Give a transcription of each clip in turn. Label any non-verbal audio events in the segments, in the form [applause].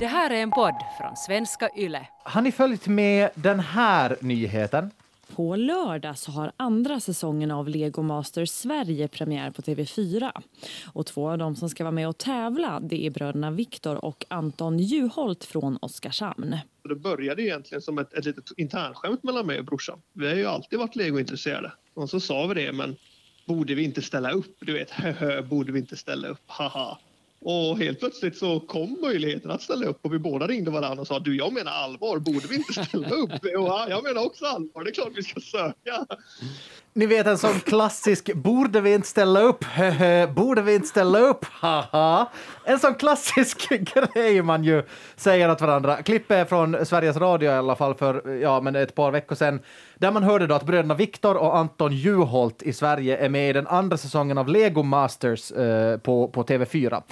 Det här är en podd från svenska YLE. Har ni följt med den här nyheten? På lördag så har andra säsongen av Lego Masters Sverige premiär på TV4. Och två av dem som ska vara med och tävla det är bröderna Viktor och Anton Juholt från Oskarshamn. Det började egentligen som ett, ett litet internskämt mellan mig och brorsan. Vi har ju alltid varit legointresserade. Och så sa vi det, men borde vi inte ställa upp? Du vet, höhö, [laughs] borde vi inte ställa upp? Haha. Och helt plötsligt så kom möjligheten att ställa upp och vi båda ringde varandra och sa du jag menar allvar, borde vi inte ställa upp? [laughs] Och jag menar också allvar, det är klart vi ska söka. Ni vet en sån klassisk borde vi inte ställa upp, borde vi inte ställa upp, haha. En sån klassisk [laughs] grej man ju säger åt varandra. Klippet från Sveriges Radio i alla fall för ja, men ett par veckor sedan, där man hörde då att bröderna Viktor och Anton Juholt i Sverige är med i den andra säsongen av Lego Masters eh, på, på TV4.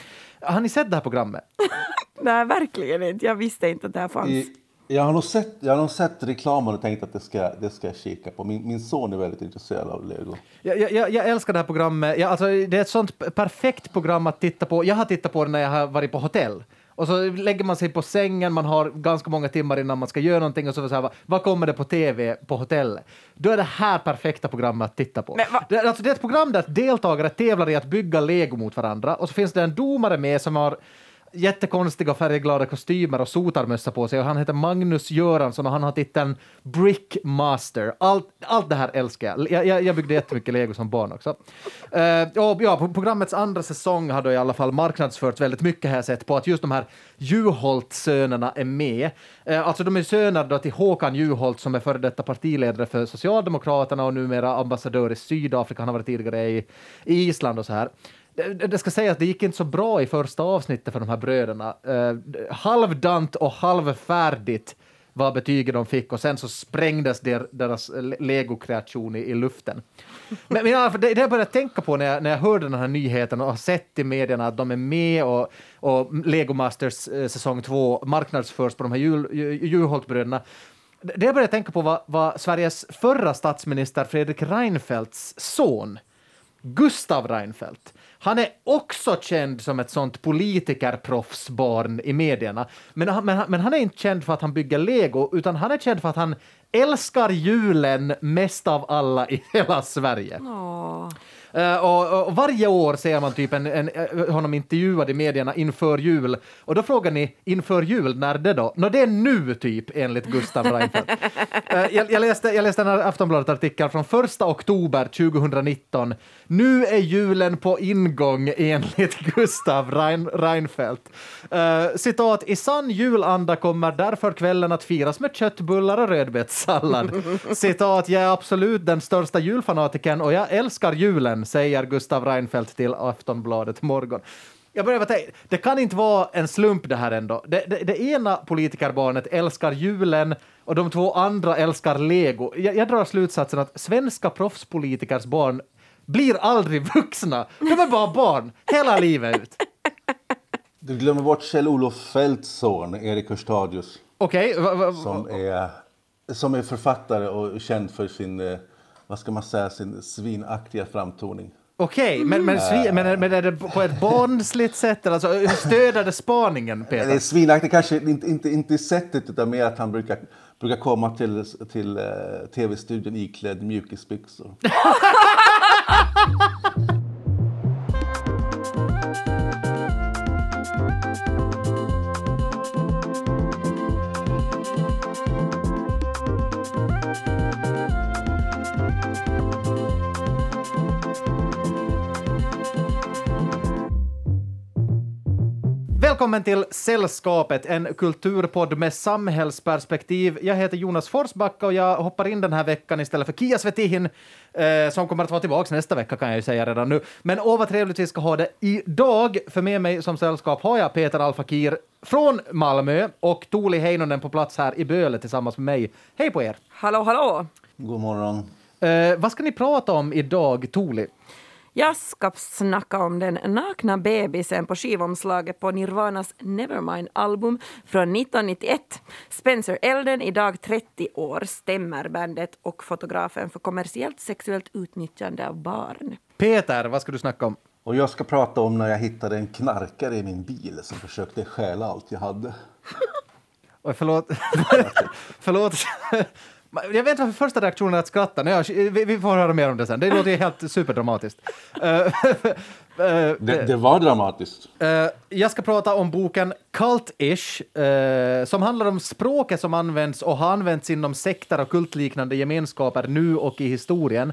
Har ni sett det här programmet? [laughs] Nej, verkligen inte. Jag visste inte att det här fanns. I, jag, har nog sett, jag har nog sett reklamen och tänkt att det ska, det ska jag kika på. Min, min son är väldigt intresserad av Lego. Jag, jag, jag älskar det här programmet. Jag, alltså, det är ett sånt perfekt program att titta på. Jag har tittat på det när jag har varit på hotell. Och så lägger man sig på sängen, man har ganska många timmar innan man ska göra någonting och så, så här, vad, kommer det på tv på hotellet? Då är det här perfekta programmet att titta på. Det, alltså, det är ett program där deltagare tävlar i att bygga lego mot varandra och så finns det en domare med som har jättekonstiga färgglada kostymer och sotarmössa på sig och han heter Magnus Göransson och han har titeln Brickmaster. Allt, allt det här älskar jag. Jag, jag, jag byggde jättemycket lego som barn också. Uh, och ja, programmets andra säsong har då i alla fall marknadsförts väldigt mycket här sett på att just de här Juholt-sönerna är med. Uh, alltså de är söner då till Håkan Juholt som är före detta partiledare för Socialdemokraterna och numera ambassadör i Sydafrika. Han har varit tidigare i, i Island och så här. Eh, det, det ska sägas, det gick inte så bra i första avsnittet för de här bröderna. Eh, halvdant och halvfärdigt var betyget de fick och sen så sprängdes der, deras legokreation i, i luften. Men, men det, det jag började tänka på när jag, när jag hörde den här nyheten och har sett i medierna att de är med och, och Lego Masters eh, säsong 2 marknadsförs på de här Jul- Juholt-bröderna. Det det jag började tänka på var, var Sveriges förra statsminister Fredrik Reinfeldts son. Gustav Reinfeldt. Han är också känd som ett sånt politikerproffsbarn i medierna. Men han, men, han- men han är inte känd för att han bygger lego, utan han är känd för att han älskar julen mest av alla i hela Sverige. Åh. Eh, och, och varje år ser man typ en, en, eh, honom intervjuad i medierna inför jul. Och då frågar ni, inför jul, när det då? Nå, det är nu typ, enligt Gustav Reinfeldt. [laughs] Eh, jag, jag, läste, jag läste en Aftonbladet-artikel från 1 oktober 2019. Nu är julen på ingång, enligt [laughs] Gustav Rein, Reinfeldt. Eh, citat, i sann julanda kommer därför kvällen att firas med köttbullar och rödbetssallad. [laughs] citat, jag är absolut den största julfanatikern och jag älskar julen, säger Gustav Reinfeldt till Aftonbladet Morgon. Jag börjar tänka, det kan inte vara en slump det här ändå. Det, det, det ena politikerbarnet älskar julen och de två andra älskar lego. Jag, jag drar slutsatsen att svenska proffspolitikers barn blir aldrig vuxna. De är bara barn hela livet ut. Du glömmer bort Kjell-Olof Feldts son, Erik Hörstadius, Okej, va- som är, som är författare och känd för sin, eh, vad ska man säga, sin svinaktiga framtoning. okej, men, men, svi- men, är- men är det på ett barnsligt sätt? Alltså, hur stöder det spaningen, Det är Peter? svinaktigt, kanske inte, inte, inte i sättet utan mer att han brukar, brukar komma till, till eh, tv-studion iklädd mjukisbyxor. [laughs] Välkommen till Sällskapet, en kulturpodd med samhällsperspektiv. Jag heter Jonas Forsbacka och jag hoppar in den här veckan istället för Kia Svetihin, eh, som kommer att vara tillbaka nästa vecka kan jag ju säga redan nu. Men åh vad trevligt vi ska ha det idag. För med mig som sällskap har jag Peter Alfakir från Malmö och Tuuli Heinonen på plats här i Böle tillsammans med mig. Hej på er! Hallå, hallå! God morgon. Eh, vad ska ni prata om idag, Tuuli? Jag ska snacka om den nakna bebisen på skivomslaget på Nirvanas Nevermind-album från 1991. Spencer Elden, idag 30 år, stämmer bandet och fotografen för kommersiellt sexuellt utnyttjande av barn. Peter, vad ska du snacka om? Och jag ska prata om när jag hittade en knarkare i min bil som försökte stjäla allt jag hade. [laughs] Oj, förlåt. [laughs] förlåt. Jag vet inte varför första reaktionen är att skratta. Nej, vi, vi får höra mer om det sen. Det låter ju helt superdramatiskt. Eh, [laughs] eh, Det, det var dramatiskt. Eh, jag ska prata om boken Cult-ish, som handlar om språket som används och har använts inom sekter och kultliknande gemenskaper nu och i historien.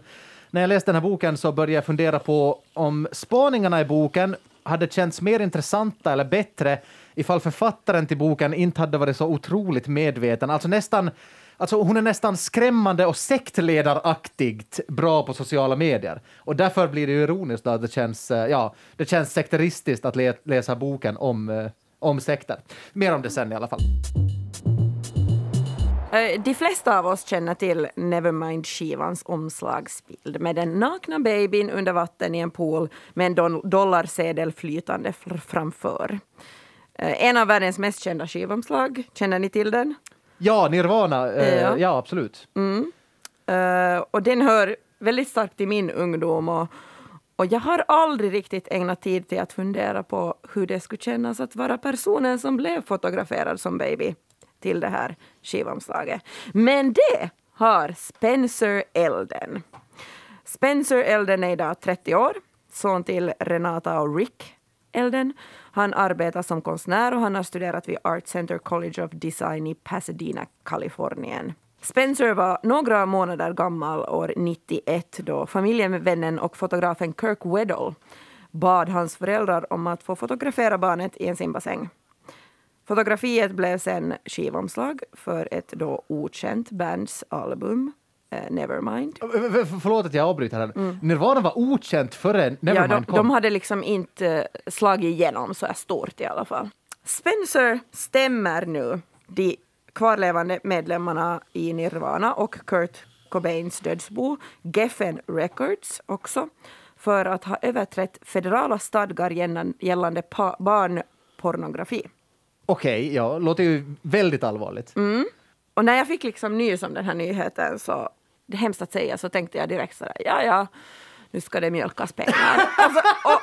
När jag läste den här boken så började jag fundera på om spaningarna i boken hade känts mer intressanta eller bättre ifall författaren till boken inte hade varit så otroligt medveten, alltså nästan Alltså hon är nästan skrämmande och sektledaraktigt bra på sociala medier. Och därför blir det ju ironiskt då att det känns, eh, ja, det känns sekteristiskt att le läsa boken om, eh, om sekter. Mer om det sen i alla fall. Eh, de flesta av oss känner till Nevermind-skivans omslagsbild med den nakna babyn under vatten i en pool med en dollarsedel flytande framför. En av världens mest kända skivomslag. Känner ni till den? Ja, Nirvana, eh, Ja. ja absolut. Eh, och den hör väldigt starkt till min ungdom. Och, och jag har aldrig riktigt ägnat tid till att fundera på hur det skulle kännas att vara personen som blev fotograferad som baby till det här skivomslaget. Men det har Spencer Elden. Spencer Elden är idag 30 år, son till Renata och Rick Elden. Han arbetar som konstnär och han har studerat vid Art Center College of Design i Pasadena, Kalifornien. Spencer var några månader gammal år 91 då familjevännen och fotografen Kirk Weddle bad hans föräldrar om att få fotografera barnet i en simbassäng. Fotografiet blev sen skivomslag för ett då okänt bands album, eh, Nevermind. Eh, Förlåt att jag avbryter här. Nirvana var okänt före Ja, Nevermind de, kom. de hade liksom inte eh, slagit igenom så här stort i alla fall. Spencer stämmer nu de kvarlevande medlemmarna i Nirvana och Kurt Cobains dödsbo, Geffen Records också, för att ha överträtt federala stadgar gällan- gällande barnpornografi. Okej, ja, låter ju väldigt allvarligt. Mm. Och när jag fick liksom nys om den här nyheten så, det är hemskt att säga, så tänkte jag direkt sådär, ja ja, nu ska det mjölkas pengar. [laughs] alltså, och,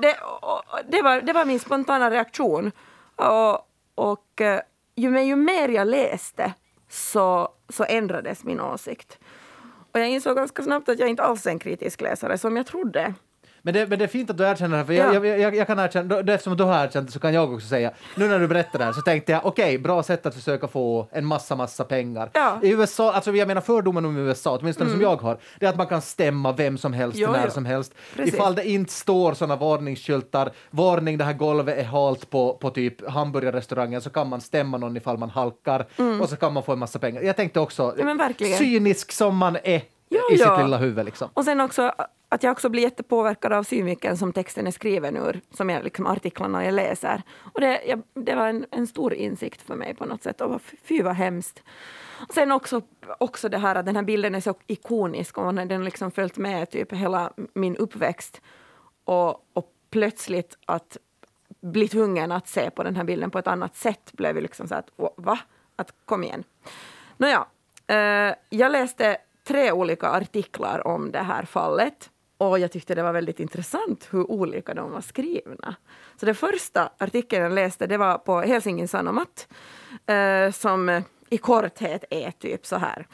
det, och, det, var, det var min spontana reaktion. Och, och eh, ju, men ju mer jag läste så, så ändrades min åsikt. Och jag insåg ganska snabbt att jag inte alls är en kritisk läsare som jag trodde. Men det, men det är fint att du erkänner det här, för Ja. jag, jag, jag, jag kan erkänna, då- eftersom du har erkänt det så kan jag också säga, nu när du berättar det här så tänkte jag, okej, bra sätt att försöka få en massa, massa pengar. Ja. I USA, alltså jag menar fördomen om USA, åtminstone som jag har, det är att man kan stämma vem som helst Mm. Jo, när jo. som helst. Precis. Ifall det inte står sådana varningsskyltar, varning det här golvet är halt på, på typ hamburgerrestaurangen, så kan man stämma någon ifall man halkar och så kan man få en massa pengar. Jag tänkte också, Mm. Ja, cynisk som man är Ja, i ja. sitt lilla huvud liksom. Och sen också att jag också blir jättepåverkad av synvinkeln som texten är skriven ur, som jag, liksom artiklarna jag läser. Och det, jag, det var en, en stor insikt för mig på något sätt. Och fy- vad hemskt. Och sen också, också det här att den här bilden är så ikonisk och den har liksom följt med typ hela min uppväxt. Och, och plötsligt att bli tvungen att se på den här bilden på ett annat sätt blev ju liksom så att, "Åh, va? Att kom igen. Nåja, eh, jag läste tre olika artiklar om det här fallet. Och jag tyckte det var väldigt intressant hur olika de var skrivna. Så den första artikeln jag läste det var på Helsingin Sanomat eh, som i korthet är typ så här.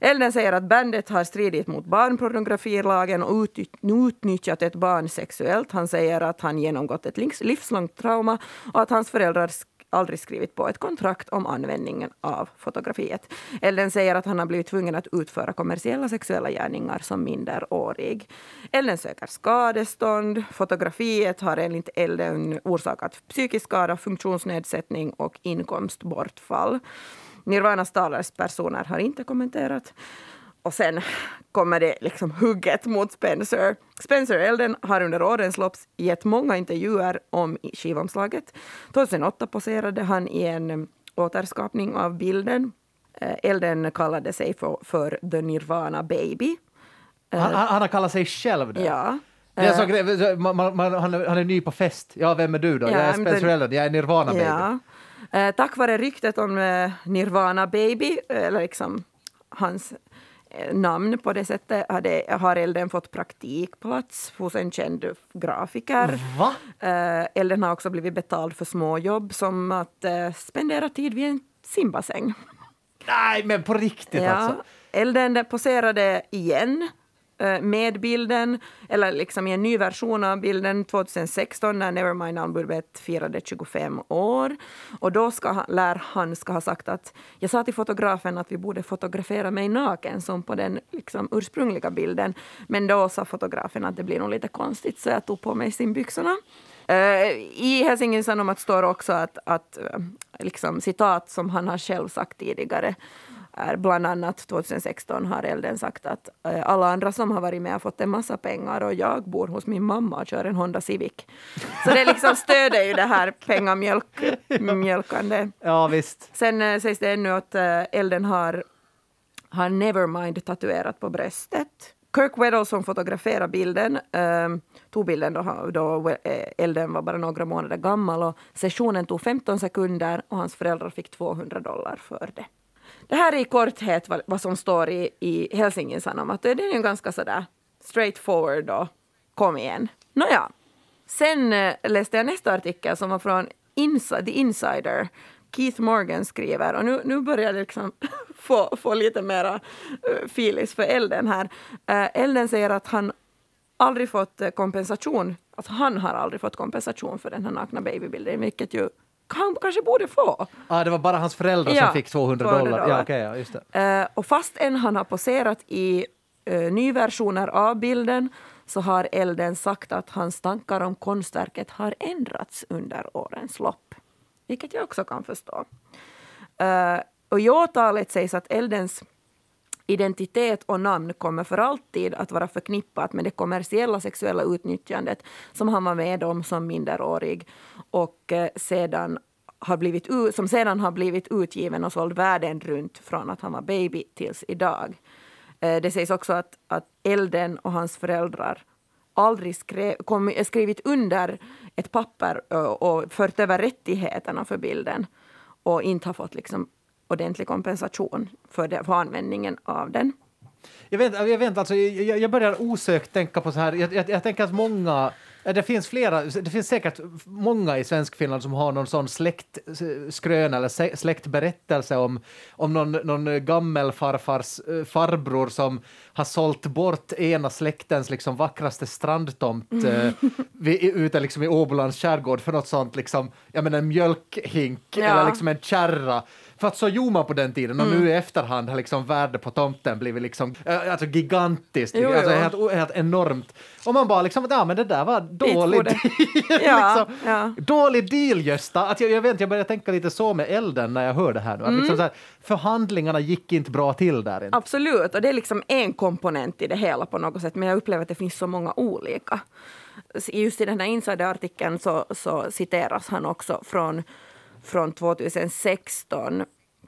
Elden säger att bandet har stridit mot barnpornografilagen och utnyttjat ett barn sexuellt. Han säger att han genomgått ett livslångt trauma och att hans föräldrar aldrig skrivit på ett kontrakt om användningen av fotografiet. Elden säger att han har blivit tvungen att utföra kommersiella sexuella gärningar som minderårig. Elden söker skadestånd. Fotografiet har enligt Elden orsakat psykisk skada, funktionsnedsättning och inkomstbortfall. Nirvanas talespersoner har inte kommenterat. Och sen kommer det liksom hugget mot Spencer. Spencer Elden har under årens lopp gett många intervjuer om skivomslaget. 2008 poserade han i en um, återskapning av bilden. Eh, Elden kallade sig för, för The Nirvana Baby. Han, han, han har kallat sig själv det. Ja. Det är så Eh, grej, man, man, han, är, han är ny på fest. Ja, vem är du då? Ja, jag är Spencer den- Elden, jag är Nirvana baby. Ja. Eh, tack vare ryktet om eh, Nirvana Baby, eller liksom hans eh, namn på det sättet, hade, har Elden fått praktikplats hos en känd grafiker. Va? Eh, Elden har också blivit betald för småjobb som att eh, spendera tid vid en simbassäng. Nej, men på riktigt alltså. Elden poserade igen eh, Eh, med bilden, eller liksom i en ny version av bilden 2016 när Nevermind-albumet firade 25 år. Och då ska han, lär han ska ha sagt att jag sa till fotografen att vi borde fotografera mig naken som på den liksom, ursprungliga bilden. Men då sa fotografen att det blir nog lite konstigt så jag tog på mig simbyxorna. Eh, I Helsingin Sanomat står också att, att eh, liksom, citat som han har själv sagt tidigare är bland annat 2016 har Elden sagt att uh, alla andra som har varit med har fått en massa pengar och jag bor hos min mamma och kör en Honda Civic. Så det liksom stöder ju det här pengamjölkande. [laughs] Ja, visst. Sen sägs det ännu att Elden har, har Nevermind tatuerat på bröstet. Kirk Weddle som fotograferade bilden um, tog bilden då, då eh, elden var bara några månader gammal och sessionen tog 15 sekunder och hans föräldrar fick 200 dollar för det. Det här är i korthet vad, vad som står i, i Helsingin Sanomat. Det är ju ganska sådär straightforward och kom igen. Nåja. Sen eh, läste jag nästa artikel som var från Inside, The Insider. Keith Morgan skriver, och nu, nu börjar det liksom [laughs] få, få lite mera eh, uh, filis för Elden här. Uh, Elden säger att han aldrig fått eh, kompensation, alltså han har aldrig fått kompensation för den här nakna babybilden, vilket ju han kanske borde få. Ah, det var bara hans föräldrar Ja, som fick 200, 200 dollar. dollar. Ja, okej, ja, just det. Eh, och fastän han har poserat i uh, nyversioner av bilden så har Elden sagt att hans tankar om konstverket har ändrats under årens lopp. Vilket jag också kan förstå. Uh, och i åtalet sägs att Eldens identitet och namn kommer för alltid att vara förknippat med det kommersiella sexuella utnyttjandet som han var med om som minderårig och eh, sedan har blivit, som sedan har blivit utgiven och såld världen runt från att han var baby tills idag. Eh, det sägs också att, att Elden och hans föräldrar aldrig skrev, kom, eh, skrivit under ett papper och fört över rättigheterna för bilden och inte har fått liksom ordentlig kompensation för, det, för användningen av den. Jag vet, jag vet alltså, jag, jag börjar osökt tänka på så här, jag, jag, jag tänker att många Det finns flera, det finns säkert många i Svenskfinland som har någon sån släktskröna eller släktberättelse om, om någon, någon gammelfarfars eh, farbror som har sålt bort ena släktens liksom vackraste strandtomt eh, [laughs] vid, ute liksom i Åbolands skärgård för något sånt, liksom, jag menar en mjölkhink Ja. eller liksom en kärra. För att så gjorde man på den tiden och nu i efterhand har liksom värdet på tomten blivit liksom, äh, alltså gigantiskt, Jo, alltså jo. helt, helt enormt. Och man bara liksom, ja men det där var dålig borde- deal. [laughs] Ja, liksom. ja. Dålig deal Gösta! Att jag, jag, vet, jag börjar tänka lite så med elden när jag hör det här nu. Att Mm. liksom här, förhandlingarna gick inte bra till där. Inte. Absolut, och det är liksom en komponent i det hela på något sätt, men jag upplever att det finns så många olika. Just i den här insiderartikeln så, så citeras han också från, från 2016.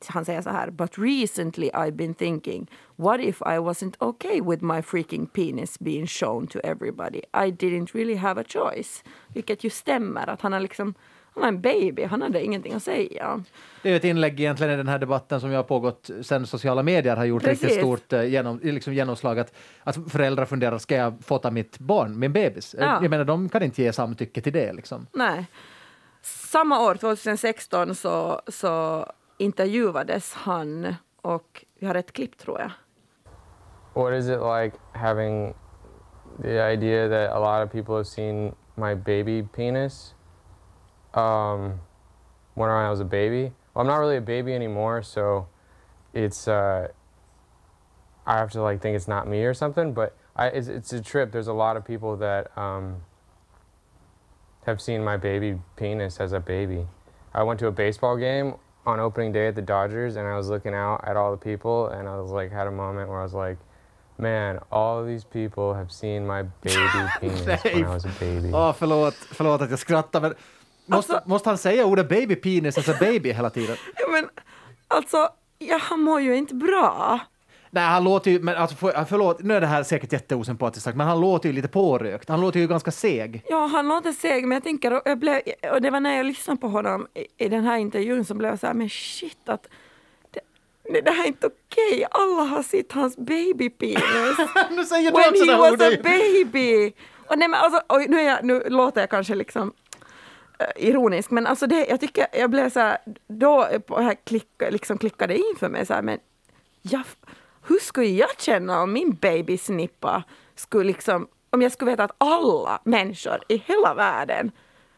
Han säger så här, but recently I've been thinking, what if I wasn't okay with my freaking penis being shown to everybody? I didn't really have a choice. Vilket ju stämmer, att han har liksom, han var en baby, han hade ingenting att säga. Det är ett inlägg egentligen i den här debatten som jag har pågått sen sociala medier har gjort Precis. riktigt stort eh, genom, liksom genomslag. Att, att föräldrar funderar, ska jag fota mitt barn, min bebis? Ja. Jag menar, de kan inte ge samtycke till det. Liksom. Nej. Samma år, 2016, så, så intervjuades han och vi har ett klipp tror jag. What is it like having the idea that a lot of people have seen my baby penis um, when I was a baby? Well, I'm not really a baby anymore, so it's uh, I have to like think it's not me or something. But I, it's, it's a trip. There's a lot of people that um, have seen my baby penis as a baby. I went to a baseball game on opening day at the Dodgers, and I was looking out at all the people, and I was like, had a moment where I was like, man, all of these people have seen my baby [laughs] penis when I was a baby. Åh, förlåt, förlåt att jag skrattar, men måste, Alltså- måste han säga ordet baby penis, alltså baby hela tiden? Ja, Men alltså, ja, han mår ju inte bra. Nej, han låter ju, men alltså, för, förlåt, nu är det här säkert jätteosympatiskt sagt, men han låter ju lite pårökt. Han låter ju ganska seg. Ja, han låter seg, men jag tänker, och, jag blev, och det var när jag lyssnade på honom i, i den här intervjun som blev jag så här, men shit att det, det, här är inte okej. Alla har sett hans babypenis. [laughs] nu säger du When också he was ordet. a baby! Och, nej, men alltså, och nu, är jag, nu låter jag kanske liksom eh, ironisk, men alltså det, jag tycker jag blev så här, då här klick, liksom klickade in för mig så här, men jag, hur skulle jag känna om min babysnippa skulle liksom, om jag skulle veta att alla människor i hela världen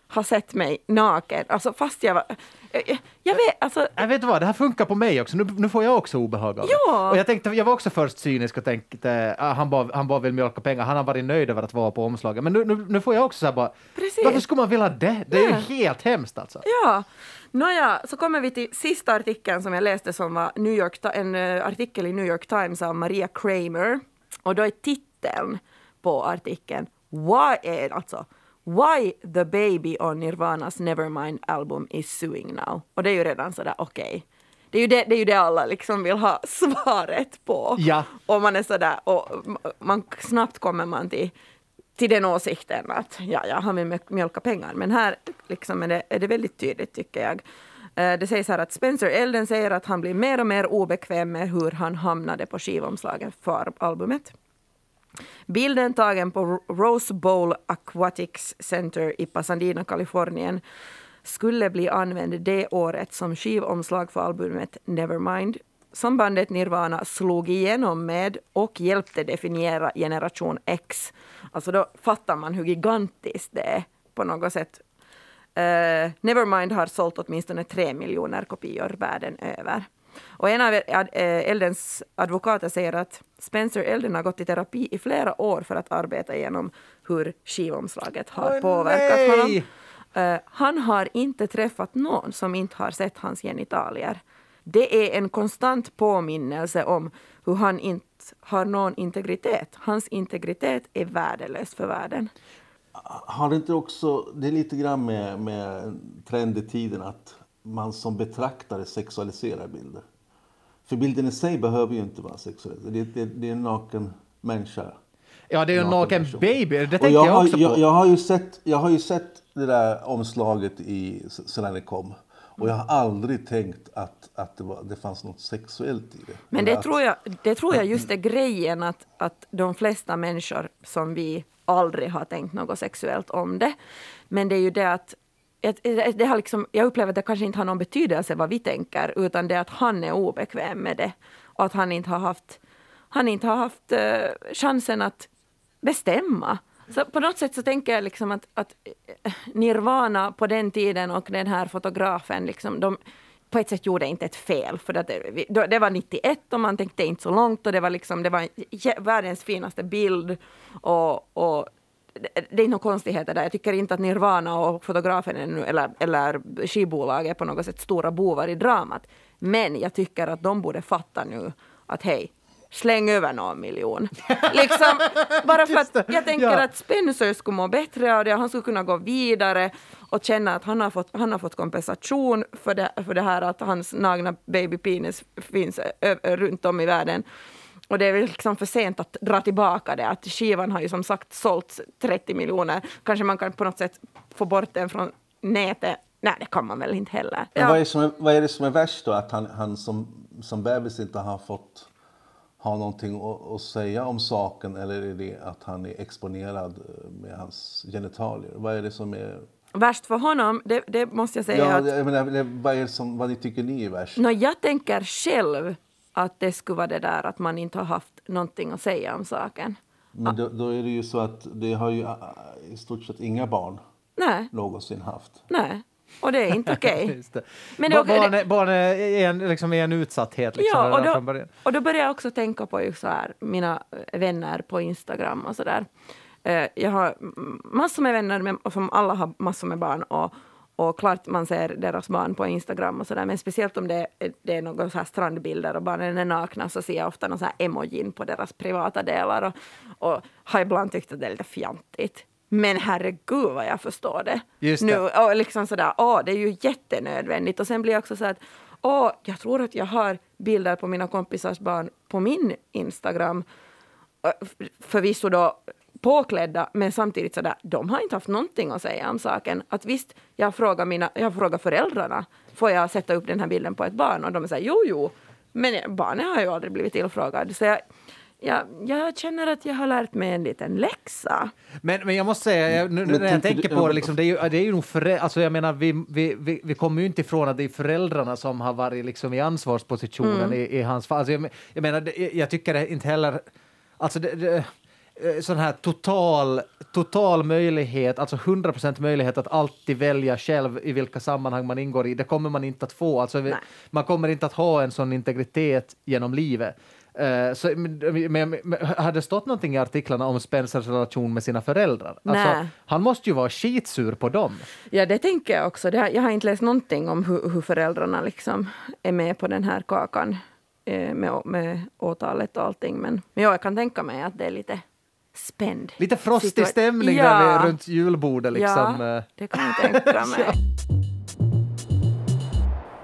har sett mig naken, alltså fast jag var... Jag, jag vet, alltså... Jag vet vad, det här funkar på mig också. Nu, nu får jag också obehag av det. Ja. Och jag, tänkte, jag var också först cynisk och tänkte ah, han, bara, han bara vill mjölka pengar. Han har varit nöjd över att vara på omslaget. Men nu, nu, nu får jag också så här bara, Precis. varför skulle man vilja det? Det är ju Ja. helt hemskt alltså. Ja, nåja, så kommer vi till sista artikeln som jag läste som var New York, en eh, artikel i New York Times av Maria Kramer. Och då är titeln på artikeln Why, är alltså Why the baby on Nirvanas Nevermind album is suing now. Och det är ju redan sådär okej. Det är, ju det, det är ju det alla liksom vill ha [laughs] svaret på. Ja. Och man är sådär, och man, snabbt kommer man till, till den åsikten att ja, ja, han vill mjölka pengar. Men här liksom är, det, är det väldigt tydligt tycker jag. Eh, det sägs här att Spencer Elden säger att han blir mer och mer obekväm med hur han hamnade på skivomslaget för albumet. Bilden tagen på Rose Bowl Aquatics Center i Pasadena, Kalifornien skulle bli använd det året som skivomslag för albumet Nevermind som bandet Nirvana slog igenom med och hjälpte definiera generation X. Alltså då fattar man hur gigantiskt det är på något sätt. Uh, Nevermind har sålt åtminstone tre miljoner kopior världen över. Och en av eh, Eldens advokater säger att Spencer Elden har gått i terapi i flera år för att arbeta igenom hur skivomslaget har Åh, påverkat nej! honom. Eh, han har inte träffat någon som inte har sett hans genitalier. Det är en konstant påminnelse om hur han inte har någon integritet. Hans integritet är värdelös för världen. Har det inte också, det är lite grann med, med en trend i tiden att man som betraktare sexualiserar bilder. För bilden i sig behöver ju inte vara sexuell. Det, det, det är en naken människa. Ja, det är en Naken naken baby. Det tänkte jag, jag har, också jag, på. jag, har ju sett, jag har ju sett det där omslaget i, sedan det kom. Och jag har aldrig tänkt att, att det, var, det fanns något sexuellt i det. Men det att- tror, jag, det tror jag just är grejen att, att de flesta människor som vi aldrig har tänkt något sexuellt om det. Men det är ju det att att det har liksom, jag upplever att det kanske inte har någon betydelse vad vi tänker, utan det är att han är obekväm med det. Och att han inte har haft, han inte har haft eh, chansen att bestämma. Så på något sätt så tänker jag liksom att, att eh, Nirvana på den tiden och den här fotografen, liksom, de på ett sätt gjorde inte ett fel. För att det, det var 91 och man tänkte inte så långt och det var, liksom, det var världens finaste bild. Och, och det, är inga konstigheter där. Jag tycker inte att Nirvana och fotografen är nu, eller, eller skivbolaget är på något sätt stora bovar i dramat. Men jag tycker att de borde fatta nu att hej, släng över någon miljon. liksom, bara för att jag tänker Ja. att Spencer skulle må bättre av det och han skulle kunna gå vidare och känna att han har fått, han har fått kompensation för det, för det här att hans nagna baby penis finns ö, ö, runt om i världen. Och det är liksom för sent att dra tillbaka det. Att skivan har ju som sagt sålts 30 miljoner. Kanske man kan på något sätt få bort den från nätet. Nej, det kan man väl inte heller. Men vad, är det som är, vad är det som är värst då? Att han, han som, som bebis inte har fått ha någonting att, säga om saken eller är det att han är exponerad eh, med hans genitalier? Vad är det som är... Värst för honom, det, det måste jag säga Ja, att jag menar, vad är som, vad tycker ni är värst? Nå, jag tänker själv att det skulle vara det där att man inte har haft någonting att säga om saken. Men då, då är det ju så att det har ju äh, i stort sett inga barn Nej, någonsin haft. nej. Och det är inte [laughs] okej. Det. Men det- Ba- barn, är, barn är, en, liksom, är en utsatthet liksom, Ja, och då, och då börjar jag också tänka på så här, mina vänner på Instagram och så där. Eh, Jag har massor med vänner med, som alla har massor med barn. Och, och klart man ser deras barn på Instagram och så där. Men speciellt om det, är- det är några så här strandbilder och barnen är nakna så ser jag ofta någon så här emojin på deras privata delar. Och, och har ibland tyckt att det är lite fjantigt. Men herregud vad jag förstår det. Just det. Nu, och liksom sådär, åh, det är ju jättenödvändigt. Och sen blir jag också så att, åh, jag tror att jag har bilder på mina kompisars barn på min Instagram. Förvisso då påklädda, men samtidigt sådär, de har inte haft någonting att säga om saken. Att visst, jag frågar, mina, jag frågar föräldrarna, får jag sätta upp den här bilden på ett barn? Och de säger jo, jo, men barnet har ju aldrig blivit tillfrågad. Så jag, Ja, jag känner att jag har lärt mig en liten läxa. Men, men jag måste säga, jag, nu, Men när jag tänker på det, liksom, det, är ju, det är ju nog förä- alltså jag menar, vi, vi, vi, vi kommer ju inte ifrån att det är föräldrarna som har varit liksom i ansvarspositionen i, i hans fall. Alltså jag, jag menar, det, jag tycker det inte heller, alltså det, det, eh, sån här total, total möjlighet, alltså 100 procent möjlighet att alltid välja själv i vilka sammanhang man ingår i, det kommer man inte att få. Alltså, vi, Nej. man kommer inte att ha en sån integritet genom livet. Eh, så, men, men, men, hade det stått någonting i artiklarna om Spencers relation med sina föräldrar? Alltså, han måste ju vara skitsur på dem. Ja, det tänker jag också. Jag har inte läst någonting om hur, hur föräldrarna liksom är med på den här kakan eh, med, med åtalet och allting. Men, men ja, jag kan tänka mig att det är lite spänd. Lite frostig stämning ja. där runt julbordet. Liksom. Ja, eh. det kan jag tänka [laughs] mig.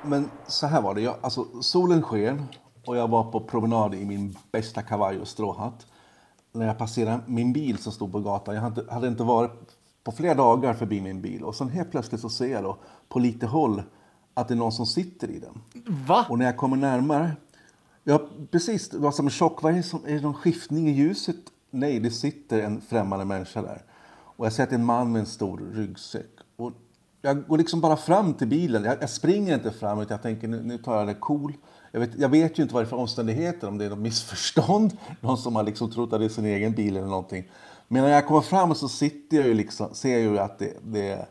Men så här var det. Jag, alltså, solen sken och jag var på promenad i min bästa kavaj och stråhatt. När jag passerade min bil som stod på gatan. Jag hade, hade inte varit på flera dagar förbi min bil. Och sen helt plötsligt så ser jag då på lite håll att det är någon som sitter i den. Va? Och när jag kommer närmare, ja precis, det var som en chock. Vad är det, som, är det någon skiftning i ljuset? Nej, det sitter en främmande människa där. Och jag ser att det är en man med en stor ryggsäck. Och jag går liksom bara fram till bilen. Jag, jag springer inte fram utan jag tänker nu, nu tar jag det cool. Jag vet, jag vet ju inte vad det är för omständigheter, om det är något missförstånd. [laughs] Någon som har liksom trott att det är sin egen bil eller någonting. Men när jag kommer fram så sitter jag ju liksom, ser jag ju att det, det,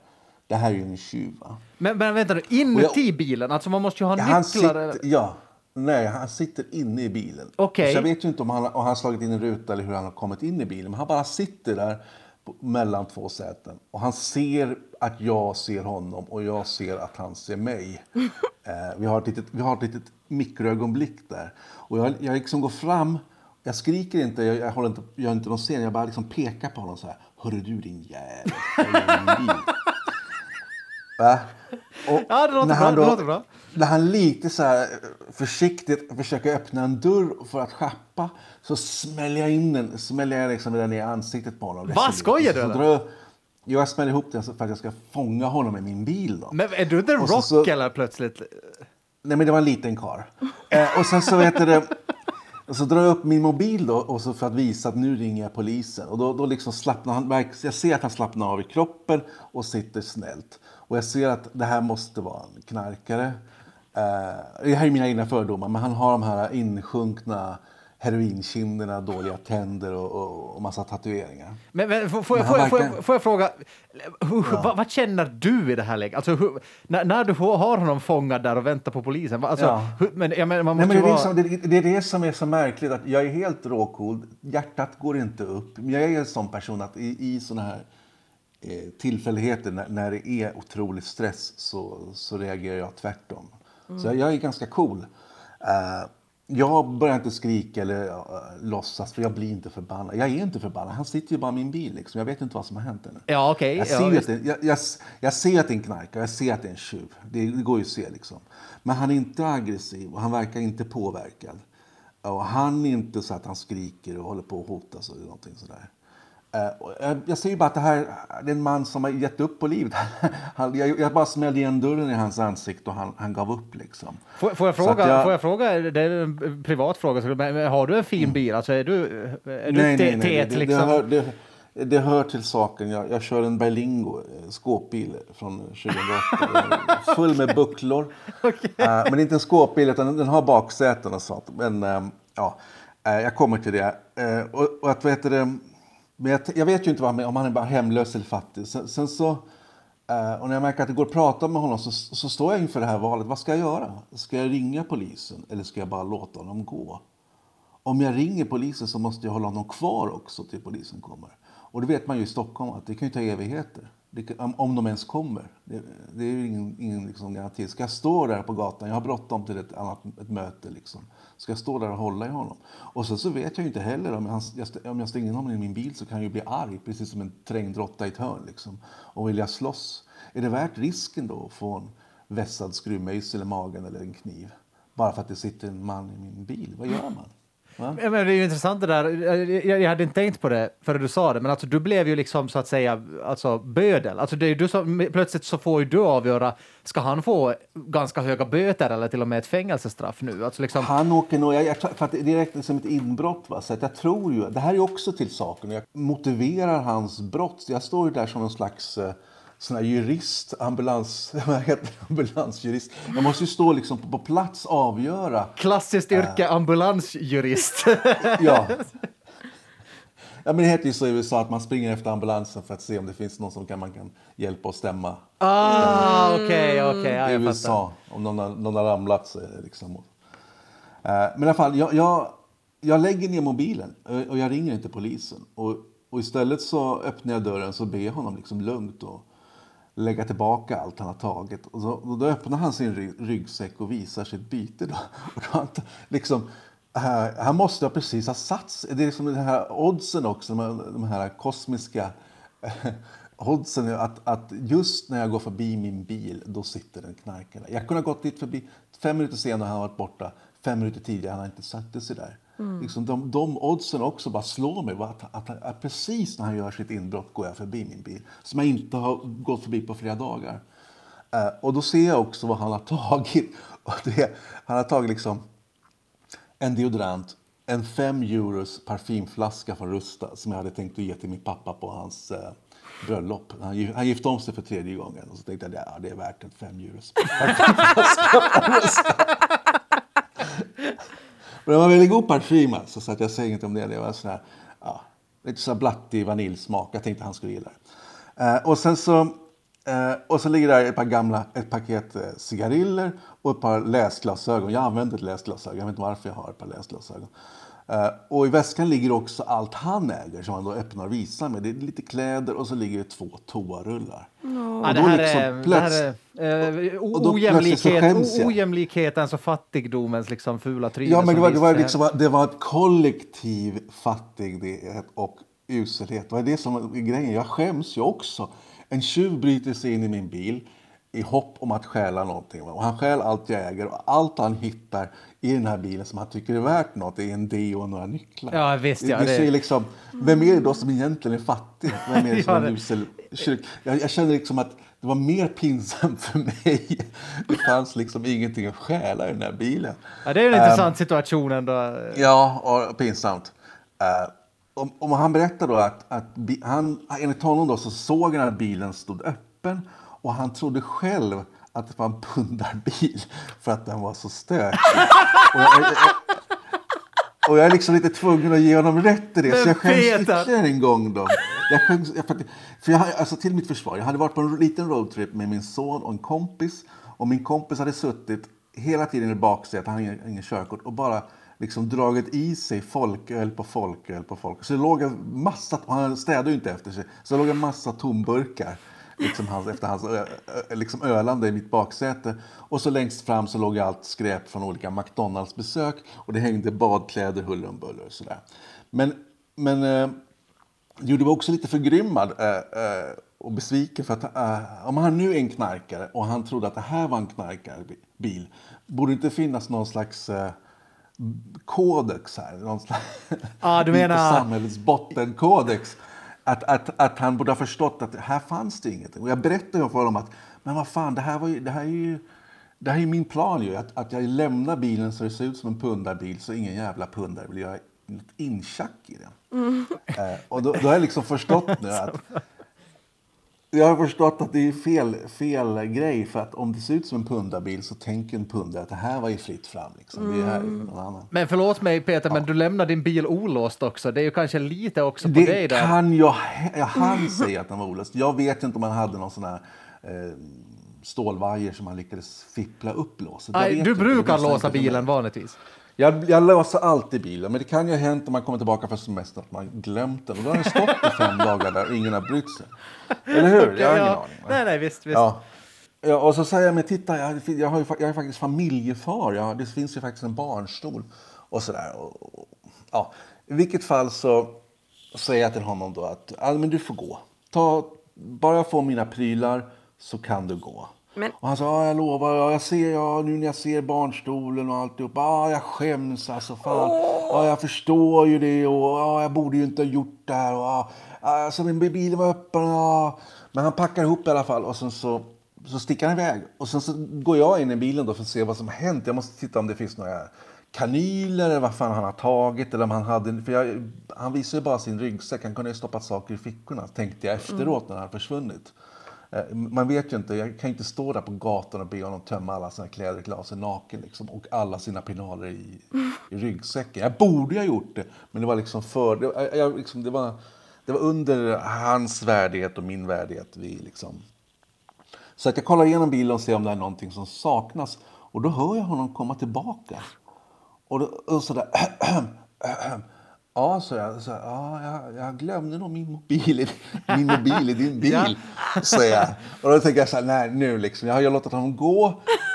det här är ju en tjuv. Va? Men, men vänta nu, inuti bilen? Alltså man måste ju ha Ja, nycklar. sitter, ja. Nej, han sitter inne i bilen. Okej. Så jag vet ju inte om han, om han har slagit in en ruta eller hur han har kommit in i bilen. Men han bara sitter där mellan två säten. Och han ser att jag ser honom och jag ser att han ser mig. [laughs] eh, vi, har ett litet, vi har ett litet mikroögonblick där. Och jag, jag liksom går fram. Jag skriker inte, jag, jag håller inte, gör inte någon scen. Jag bara liksom pekar på honom så här. Hörru du din jävel. [laughs] Va? Och Ja, det låter när bra, han det låter bra. När han lite så här försiktigt försöker öppna en dörr för att schappa så smäller jag in den, smäller jag liksom den i ansiktet på honom. Va, skojar du, drar jag, smäller ihop den för att jag ska fånga honom i min bil. Då. Men är du inte Och så- rock så- eller plötsligt? Nej, men det var en liten kar. Eh, och sen så heter det... Och så drar jag upp min mobil då och så för att visa att nu ringer jag polisen. Och då, då liksom slappnar han, jag ser att han slappnar av i kroppen och sitter snällt. Och jag ser att det här måste vara en knarkare. Eh, det här är mina egna fördomar, men han har de här insjunkna heroinkinderna, dåliga tänder och, och, och massa tatueringar. Men, men, får, får, Men jag, får, jag, får, verkar- jag, får jag fråga, hur, vad, vad känner du i det här läget? Alltså, hur, när, när du har honom fångad där och väntar på polisen, vad- alltså, Ja. hur, men, jag menar, man Nej, måste men det, ju är det, vara... som, det, det är det som är så märkligt. att Jag är helt råcool. Hjärtat går inte upp. Men jag är en sån person att i, i såna här eh, tillfälligheter när, när det är otrolig stress så, så reagerar jag tvärtom. Så jag, är ganska cool. Eh, jag börjar inte skrika eller uh, låtsas för jag blir inte förbannad. Jag är inte förbannad. Han sitter ju bara i min bil. Liksom. Jag vet inte vad som har hänt ännu. Ja, okej. Jag, ja, ser visst. att det, jag, jag, jag ser att det är en knarkare, jag ser att det är en tjuv. Det, det går ju att se liksom. Men han är inte aggressiv och han verkar inte påverkad. Och han är inte så att han skriker och håller på att hotas eller någonting sådär. Eh, och jag, ser ju bara att det här det är en man som har gett upp på livet. [laughs] Han, jag, jag bara smällde igen dörren i hans ansikte och han, han gav upp liksom. Får, får, jag fråga, jag- får jag fråga, det är en privat fråga, har du en fin bil? Alltså, är du, är du nej, te- nej, nej. Det, det, liksom? hör, det, det hör till saken. Jag, jag kör en Berlingo eh, skåpbil från 2008. Den är Full med bucklor. Eh, men inte en skåpbil, utan den- har baksäten och sånt. Men eh, ja, eh, jag kommer till det. Eh, och, och att, vet det, men jag, jag vet ju inte vad han om han är bara hemlös eller fattig. Sen, sen så, eh, och när jag märker att det går att prata med honom så, så står jag inför det här valet. Vad ska jag göra? Ska jag ringa polisen eller ska jag bara låta honom gå? Om jag ringer polisen så måste jag hålla honom kvar också till polisen kommer. Och det vet man ju i Stockholm att det kan ju ta evigheter. Det om- om de ens kommer. Det, det är ju ingen, ingen liksom garanti. Ska jag stå där på gatan, jag har bråttom till ett, annat, ett möte. Liksom. Ska jag stå där och hålla i honom? Och sen så vet jag ju inte heller om jag, om jag stänger in honom i min bil så kan jag ju bli arg, precis som en trängd råtta i ett hörn. Liksom. Och vill jag slåss, är det värt risken då att få en vässad skruvmejsel i magen eller en kniv? Bara för att det sitter en man i min bil. Vad gör man? Va? Men det är ju intressant det där. Jag, jag hade inte tänkt på det före du sa det, men alltså du blev ju liksom så att säga alltså bödel. Alltså det är du som, plötsligt så får ju du avgöra, ska han få ganska höga böter eller till och med ett fängelsestraff nu? Alltså liksom, Han åker nog, jag, jag, för att det räknas som ett inbrott. Va? Så att jag tror ju, det här är också till saken. Jag motiverar hans brott. Jag står ju där som en slags eh, sån här jurist, ambulans, [laughs] vad heter ambulansjurist. Jag måste ju stå liksom på, på plats avgöra. klassiskt yrke, ambulansjurist. [laughs] Ja. Ja, men det heter ju så i USA att man springer efter ambulansen för att se om det finns någon som kan, man kan hjälpa och stämma. ah, okej, okej, ja, I jag fattar. USA. Om någon har, någon har ramlat så är det liksom... Eh, men i alla fall, jag, jag, jag lägger ner mobilen och- och jag ringer inte polisen. Och, och istället så öppnar jag dörren så ber jag honom liksom lugnt och lägga tillbaka allt han har tagit. Och, så, och då öppnar han sin ry, ryggsäck och visar sitt byte. Då. [laughs] Och då han, liksom, här, han måste ha precis ha satts. Det är liksom den här oddsen också, de här, de här kosmiska eh, [laughs] oddsen. Att, att just när jag går förbi min bil, då sitter den knarkare. Jag kunde ha gått dit förbi fem minuter senare har han varit borta. Fem minuter tidigare han har inte satt sig där. Liksom de, de oddsen också bara slår mig. Att, att, att, att precis när han gör sitt inbrott går jag förbi min bil. Som jag inte har gått förbi på flera dagar. Eh, och då ser jag också vad han har tagit. [laughs] Det, han har tagit liksom en deodorant, en 5 euros parfymflaska från Rusta som jag hade tänkt att ge till min pappa på hans eh, bröllop. Han, han gifte om sig för tredje gången och så tänkte jag att ja, det är värt en 5 euros parfymflaska från Rusta. [laughs] Men det var väldigt god parfym alltså, så att jag säger inget om det. Det var sån här, ja, lite så blattig vaniljsmak. Jag tänkte han skulle gilla det. Eh, och sen så, eh, och så ligger där ett par gamla, ett paket eh, cigariller och ett par läsglasögon. Jag använder ett läsglasögon, jag vet inte varför jag har ett par läsglasögon. Eh, och i väskan ligger också allt han äger som han då öppnar och visar mig. Det är lite kläder och så ligger det två toarullar. Ja, Och det här liksom är, det plöts- här är eh, ojämlikhet, ojämlikhetens och fattigdomens liksom fula tryne. Ja, men det var, det, var liksom, det var ett kollektiv fattighet och uselhet. Det var det som var grejen. Jag skäms ju också. En tjuv bryter sig in i min bil i hopp om att stjäla någonting. Och han stjäl allt jag äger och allt han hittar i den här bilen som han tycker är värt något är en deo och några nycklar. Ja, visst, ja, det, liksom, vem är det då som egentligen är fattig? Vem är det som är usel? Jag, jag känner liksom att det var mer pinsamt för mig. Det fanns liksom ingenting att stjäla i den här bilen. Ja, det är en Ehm, intressant situation ändå. Ja, och pinsamt. Uh, om, om han berättar då att, att han, enligt honom då så såg han att bilen stod öppen och han trodde själv att det var en pundarbil för att den var så stökig. [laughs] och, jag, jag, och jag är liksom lite tvungen att ge honom rätt i det, så Men jag skäms Peter! ytterligare en gång då. Jag skäms, jag, för, jag, alltså till mitt försvar, jag hade varit på en liten roadtrip med min son och en kompis och min kompis hade suttit hela tiden i baksätet, han ingen, ingen körkort, och bara liksom dragit i sig folköl på folköl på folköl. Så det låg en massa, och han städade ju inte efter sig, så det låg en massa tomburkar liksom hans, efter hans ö, ö, liksom ölande i mitt baksäte. Och så längst fram så låg allt skräp från olika McDonalds-besök och det hängde badkläder huller om buller och sådär. Men, men eh, Jo, det var också lite förgrymmad eh, eh, och besviken för att eh, om han nu är en knarkare och han trodde att det här var en knarkarbil, borde det inte finnas någon slags eh, kodex här? Någon slags, Ah, du menar- [laughs] samhällets bottenkodex. Att, att, att han borde ha förstått att här fanns det ingenting. Och jag berättade för honom att men vad fan, det här, var ju, det här är ju det här är min plan ju. Att, att jag lämnar bilen så det ser ut som en pundarbil så ingen jävla pundare vill göra något intjack i den. Eh, och då, då har jag liksom förstått nu att [laughs] jag har förstått att det är fel, fel grej. För att om det ser ut som en pundarbil så tänker en pundare att det här var ju fritt fram. Liksom. Det här är någon annan. Men förlåt mig Peter, men du lämnar din bil olåst också. Det är ju kanske lite också på dig Det där. kan jag, jag han säga att den var olöst. Jag vet inte om han hade någon sån här eh, stålvajer som han lyckades fippla upp låset. Aj, du brukar det låsa bilen vanligtvis. Jag, jag låser alltid bilen, men det kan ju ha hänt när man kommer tillbaka från semestern att man glömt den. Och då har den stått i fem [laughs] dagar där och ingen har brytt sig. Eller hur? Jag har ingen ja. aning. Nej, nej, visst, visst. Ja. ja, och så säger jag, men titta, jag, jag, har ju, jag är faktiskt familjefar. Jag, det finns ju faktiskt en barnstol. Och sådär. Och, ja. I vilket fall så säger jag till honom då att ja, men du får gå. Ta, bara jag får mina prylar så kan du gå. Men- Och han sa, ja, jag lovar, ja, jag ser, ja, nu när jag ser barnstolen och alltihop, ja, jag skäms alltså fan. ja, jag förstår ju det och ja, jag borde ju inte ha gjort det här. Och, alltså, min bilen var öppen. Ja. Men han packar ihop i alla fall och sen så, så sticker han iväg. Och sen så går jag in i bilen då för att se vad som har hänt. Jag måste titta om det finns några kanyler eller vad fan han har tagit. Eller om han, hade, för jag, han visar ju bara sin ryggsäck. Han kunde ju stoppat saker i fickorna, tänkte jag efteråt när han försvunnit. Eh, man vet ju inte, jag kan inte stå där på gatan och be honom tömma alla sina kläder i glaset naken liksom, och alla sina pinaler i, i ryggsäcken. Jag borde ha gjort det, men det var liksom för... Det, jag- jag, liksom, det, var, det var under hans värdighet och min värdighet. Vi liksom. Så att jag kollar igenom bilen och ser om det är någonting som saknas. Och då hör jag honom komma tillbaka. Och, då, och sådär... [clears throat] Ja, så jag. Så, ja, jag, jag glömde nog min mobil, i, [laughs] min mobil i din bil, säger jag. Och då tänker jag så här, nej nu liksom, jag har ju låtit honom gå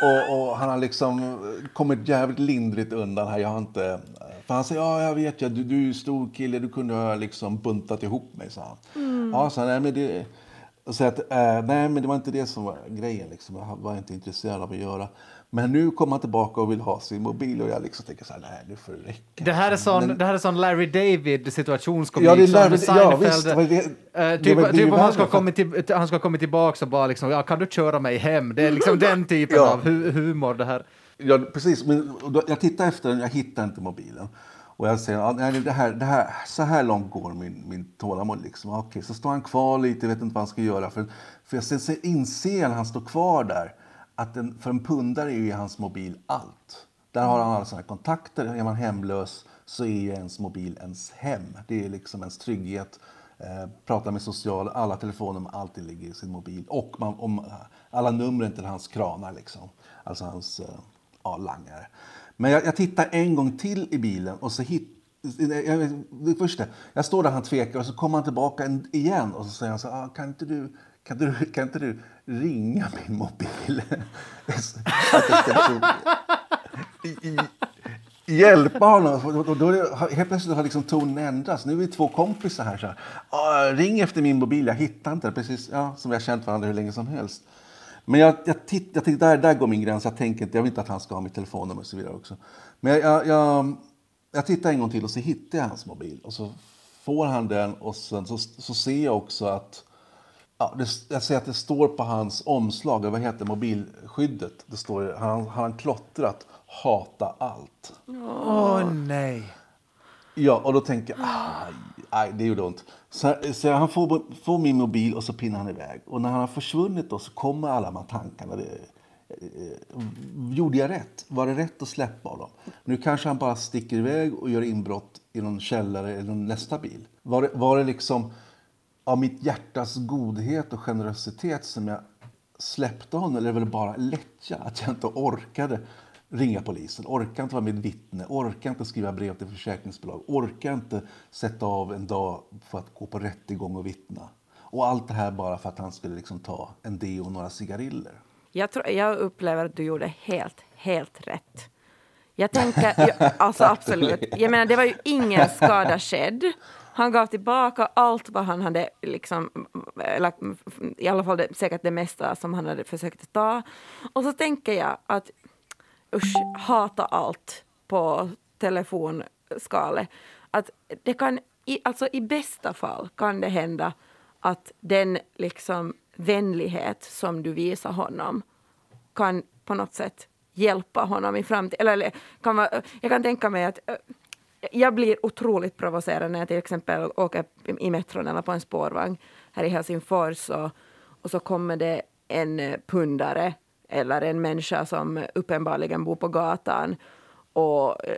och, och han har liksom kommit jävligt lindrigt undan här. Jag har inte... För han säger, ja jag vet ju, du, du är ju stor kille, du kunde ha liksom buntat ihop mig, sa han. Ja, så, nej men det... Så att, eh, nej, men det var inte det som var grejen. Liksom. Jag var inte intresserad av att göra. Men nu kommer han tillbaka och vill ha sin mobil och jag liksom tänker så här, nej nu får det räcka. Det här är sån, Men- det här är sån Larry David situationskomik. Ja, det är som Larry- ja, Seinfeld, visst, det eh, typ, det typ om han ska kommit till, han ska kommit tillbaka och bara liksom, ja, kan du köra mig hem? Det är liksom den [laughs] typen Ja. av hu humor det här. Ja, precis. Men då, jag tittar efter den, jag hittar inte mobilen. Och jag säger, ja, nej, det här, det här, så här långt går min, min tålamod. Liksom. Okej, så står han kvar lite, vet inte vad han ska göra. För, för jag sen så inser när han står kvar där att en, för en pundare är ju hans mobil allt. Där har han alla sina kontakter. Är man hemlös så är ju ens mobil ens hem. Det är liksom ens trygghet. Eh, prata med social, alla telefoner, alltid ligger i sin mobil. Och man, om, alla numren till hans kranar, liksom. alltså hans eh, ja, langare. Men jag, jag tittar en gång till i bilen och så hittar eh, jag, det jag står där han tvekar och så kommer han tillbaka igen och så säger han så här, ah, kan inte du kan du, kan inte du ringa min mobil? [laughs] Liksom hjälpa honom. Och då är helt plötsligt har liksom tonen ändrats. Nu är vi två kompisar här. Så här. Ring efter min mobil, jag hittar inte. Precis ja, som vi har känt varandra hur länge som helst. Men jag, jag, titt, jag titt, där, där går min gräns. Jag tänker inte, jag vill inte att han ska ha mitt telefonnummer och så vidare också. Men jag, jag, jag, jag tittar en gång till och så hittar jag hans mobil. Och så får han den och sen så, så ser jag också att Ja, det, jag ser att det står på hans omslag, vad heter mobilskyddet? Det står, han han har klottrat hata allt. Åh nej. Ja, och då tänker jag, aj, aj det gjorde ont. Så, så han får, får min mobil och så pinnar han iväg. Och när han har försvunnit då så kommer alla de här tankarna. Det, eh, gjorde jag rätt? Var det rätt att släppa honom? Nu kanske han bara sticker iväg och gör inbrott i någon källare eller någon nästa bil. Var det, var det liksom av mitt hjärtas godhet och generositet som jag släppte honom? Eller var bara lättja att jag inte orkade ringa polisen, orkar inte vara mitt vittne, orkar inte skriva brev till försäkringsbolag, orkar inte sätta av en dag för att gå på rättegång och vittna. Och allt det här bara för att han skulle liksom ta en deo och några cigariller. Jag, tror, jag upplever att du gjorde helt, helt rätt. Jag tänker, jag, alltså absolut. Jag menar, det var ju ingen skada skedd. Han gav tillbaka allt vad han hade, liksom, eller i alla fall det, säkert det mesta som han hade försökt ta. Och så tänker jag att, usch, hata allt på telefonskalet. Att det kan, i, alltså i bästa fall kan det hända att den liksom vänlighet som du visar honom kan på något sätt hjälpa honom i framtiden. Eller kan man, jag kan tänka mig att jag blir otroligt provocerad när jag till exempel åker i metron eller på en spårvagn här i Helsingfors och, och så kommer det en pundare eller en människa som uppenbarligen bor på gatan och eh,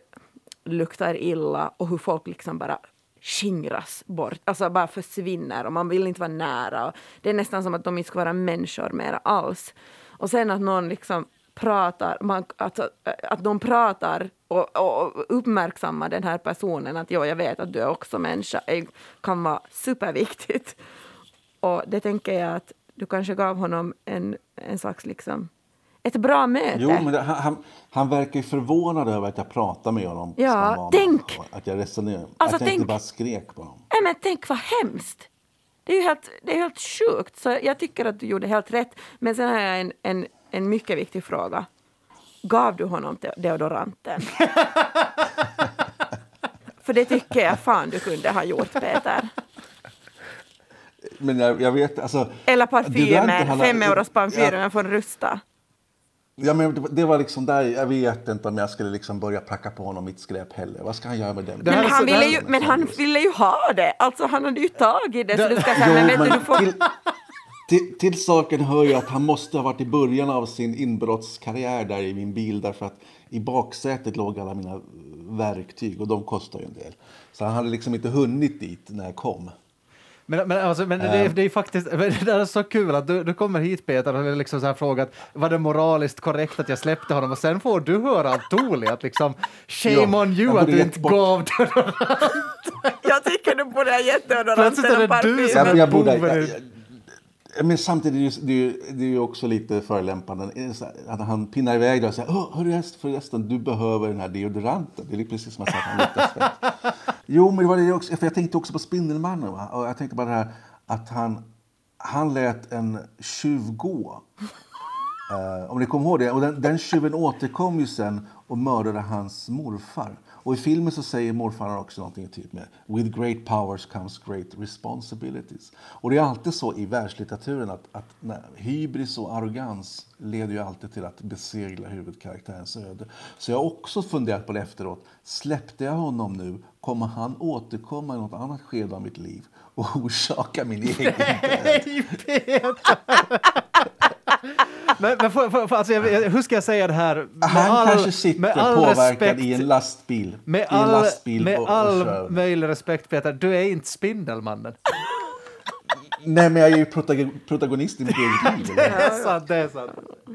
luktar illa och hur folk liksom bara skingras bort, alltså bara försvinner och man vill inte vara nära. Det är nästan som att de inte ska vara människor mer alls. Och sen att någon liksom pratar, man, att, att de pratar och, och uppmärksammar den här personen att jo, jag vet att du är också människa, är- kan vara superviktigt. Och det tänker jag att du kanske gav honom en, en slags liksom, ett bra möte. Jo, men det, han, han, verkar ju förvånad över att jag pratar med honom. Ja, tänk! Att jag resonerar. Alltså, att jag tänk- inte bara skrek på honom. Nej, men tänk vad hemskt! Det är ju helt, det är helt sjukt. Så jag tycker att du gjorde helt rätt. Men sen har jag en, en, en mycket viktig fråga. Gav du honom te- deodoranten? För det tycker jag fan du kunde ha gjort, Peter. Men jag, jag vet, alltså... Eller det parfymen, fem euros parfymen Ja. från Rusta. Ja, men det var- det liksom där, jag vet inte om jag skulle liksom börja pracka på honom mitt skräp heller. Vad ska han göra med den? Det Men han, ville det ju, men han ville ju ha det. Alltså han hade ju tagit det. Så du ska säga, men vet du, du får... till, till, till saken hör ju att han måste ha varit i början av sin inbrottskarriär där i min bil därför att i baksätet låg alla mina verktyg och de kostar ju en del. Så han hade liksom inte hunnit dit när jag kom. Men, men, alltså, men det, är, det är faktiskt [laughs] det är så kul att du, du kommer hit Peter och liksom så här frågat var det moraliskt korrekt att jag släppte honom? Och sen får du höra av Toli att liksom shame Ja, on you att du inte bort- gav [laughs] Jag tycker du borde ha gett Plötsligt är det du som är boven men samtidigt är det, ju, det, är ju, också lite här Att han pinnar iväg och säger hörru förresten, du behöver den här deodoranten. Det är precis som att han luktar svett. [laughs] Jo, men det var det också, för jag tänkte också på Spindelmannen. Va? Och jag tänkte bara det här att han, han lät en tjuv gå. [laughs] Eh, om ni kommer ihåg det. Och den, den tjuven återkom ju sen och mördade hans morfar. Och i filmen så säger morfar också någonting typ med With great powers comes great responsibilities. Och det är alltid så i världslitteraturen att, att när, hybris och arrogans leder ju alltid till att besegla huvudkaraktärens öde. Så jag har också funderat på det efteråt. Släppte jag honom nu, kommer han återkomma i något annat skede av mitt liv och orsaka min egen död? Men men för, för, för, alltså, jag, hur ska jag säga det här? Med Han kanske sitter med all påverkad respekt- i en lastbil. Med all, lastbil med och, och all kör. möjlig respekt Peter, du är inte Spindelmannen. Nej, men jag är ju protago- protagonist i mitt eget liv. [laughs] Det är sant, det är sant.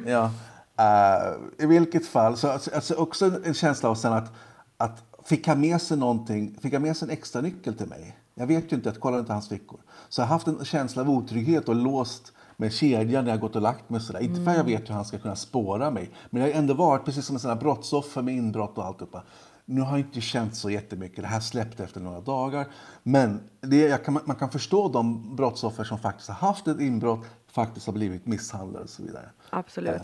Ja. Eh, I vilket fall, så alltså, alltså också en, känsla av sen att, att fick han med sig någonting, fick han med sig en extra nyckel till mig? Jag vet ju inte, jag kollade inte hans fickor. Så jag har haft en känsla av otrygghet och låst med kedjan när jag gått och lagt mig sådär. Inte för att jag vet hur han ska kunna spåra mig, men jag har ändå varit precis som en sån här brottsoffer med inbrott och alltihopa. Nu har jag inte känt så jättemycket, det här släppte efter några dagar. Men det, kan, man kan förstå de brottsoffer som faktiskt har haft ett inbrott, faktiskt har blivit misshandlade och så vidare. Absolut.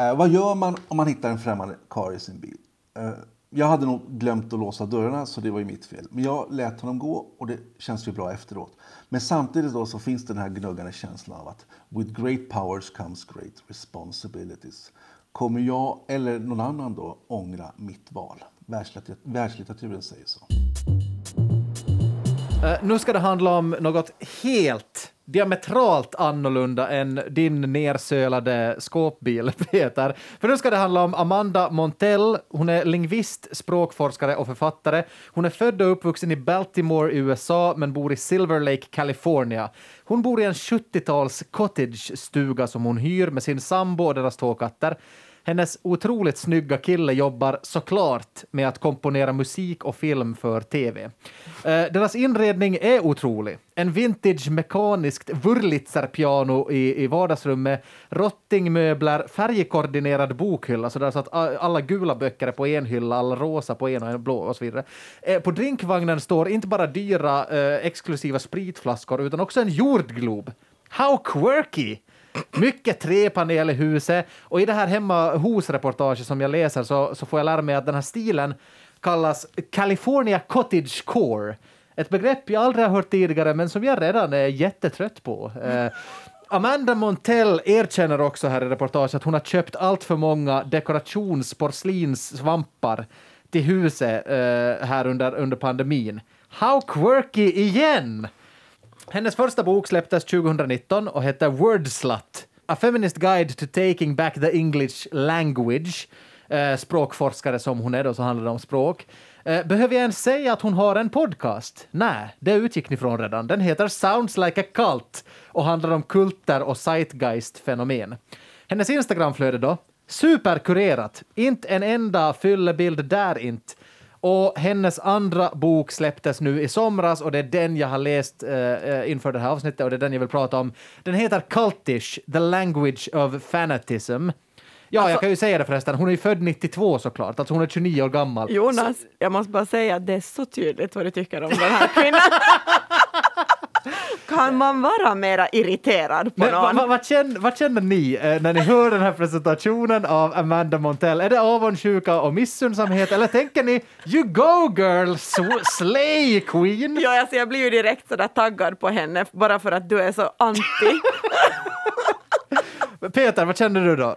Eh, vad gör man om man hittar en främmande karl i sin bil? Eh, jag hade nog glömt att låsa dörrarna så det var ju mitt fel. Men jag lät honom gå och det känns ju bra efteråt. Men samtidigt då så finns det den här gnuggande känslan av att with great powers comes great responsibilities. Kommer jag eller någon annan då ångra mitt val? Världslitter- Världslitteraturen säger så. Uh, nu ska det handla om något helt diametralt annorlunda än din nersölade skåpbil, [laughs] Peter. För nu ska det handla om Amanda Montell. Hon är lingvist, språkforskare och författare. Hon är född och uppvuxen i Baltimore i USA men bor i Silver Lake, California. Hon bor i en 70-tals cottage-stuga som hon hyr med sin sambo och deras två katter. Hennes otroligt snygga kille jobbar såklart med att komponera musik och film för tv. Eh, deras inredning är otrolig. En vintage mekaniskt Wurlitzer-piano i, i vardagsrummet, rottingmöbler, färgkoordinerad bokhylla så, där så att alla gula böcker är på en hylla, alla rosa på en och en blå och så vidare. Eh, på drinkvagnen står inte bara dyra eh, exklusiva spritflaskor utan också en jordglob. How quirky! Mycket träpanel i huset och i det här hemma hos-reportaget som jag läser så, så får jag lära mig att den här stilen kallas California Cottage Core. Ett begrepp jag aldrig har hört tidigare men som jag redan är jättetrött på. Eh, Amanda Montell erkänner också här i reportaget att hon har köpt allt för många dekorationsporslinssvampar till huset eh, här under, under pandemin. How quirky igen! Hennes första bok släpptes 2019 och heter Wordslut. A Feminist Guide to Taking Back the English Language. Eh, språkforskare som hon är då, så handlar det om språk. Eh, behöver jag ens säga att hon har en podcast? Nej, det utgick ni från redan. Den heter Sounds Like a Cult och handlar om kulter och zeitgeist-fenomen. Hennes Instagramflöde då? Superkurerat. Inte en enda fyllebild där inte. Och hennes andra bok släpptes nu i somras och det är den jag har läst eh, inför det här avsnittet och det är den jag vill prata om. Den heter Cultish, The Language of Fanatism. Ja, jag kan ju säga det förresten, hon är ju född 92 såklart, alltså hon är 29 år gammal. Jonas, jag måste bara säga att det är så tydligt vad du tycker om den här kvinnan. [laughs] Kan man vara mera irriterad på Men vad, någon? vad, vad, känner, vad känner ni eh, när ni hör den här presentationen av Amanda Montell? Är det avundsjuka och missundsamhet eller tänker ni you go girl, sw- slay queen? Ja, alltså jag blir ju direkt sådär taggad på henne bara för att du är så anti. [laughs] Peter, vad känner du då?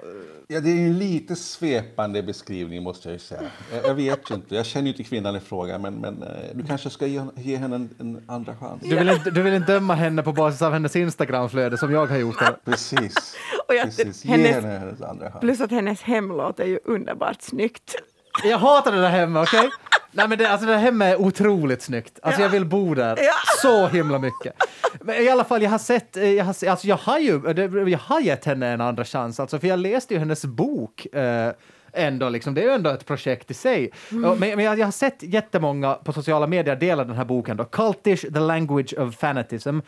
Ja, det är en lite svepande beskrivning måste jag ju säga. Jag, jag vet ju inte, jag känner ju inte kvinnan i fråga men, men eh, du kanske ska ge, ge henne en, en andra chans. Du vill, inte, du vill inte döma henne på basis av hennes Instagramflöde som jag har gjort. här. Precis. [laughs] Och jag, Precis. Ge hennes, henne hennes andra chans. plus att hennes hem låter ju underbart snyggt. Jag hatar det där hemma, okej? Nej men det, alltså det där hemma är otroligt snyggt. Alltså jag vill bo där Ja. så himla mycket. Men i alla fall, jag har sett, eh, jag har, alltså jag har ju, det- jag har gett henne en andra chans, alltså för jag läste ju hennes bok eh, ändå, liksom, det är ju ändå ett projekt i sig. Och- Men, men jag, jag har sett jättemånga på sociala medier dela den här boken då, Cultish, the language of fanatism.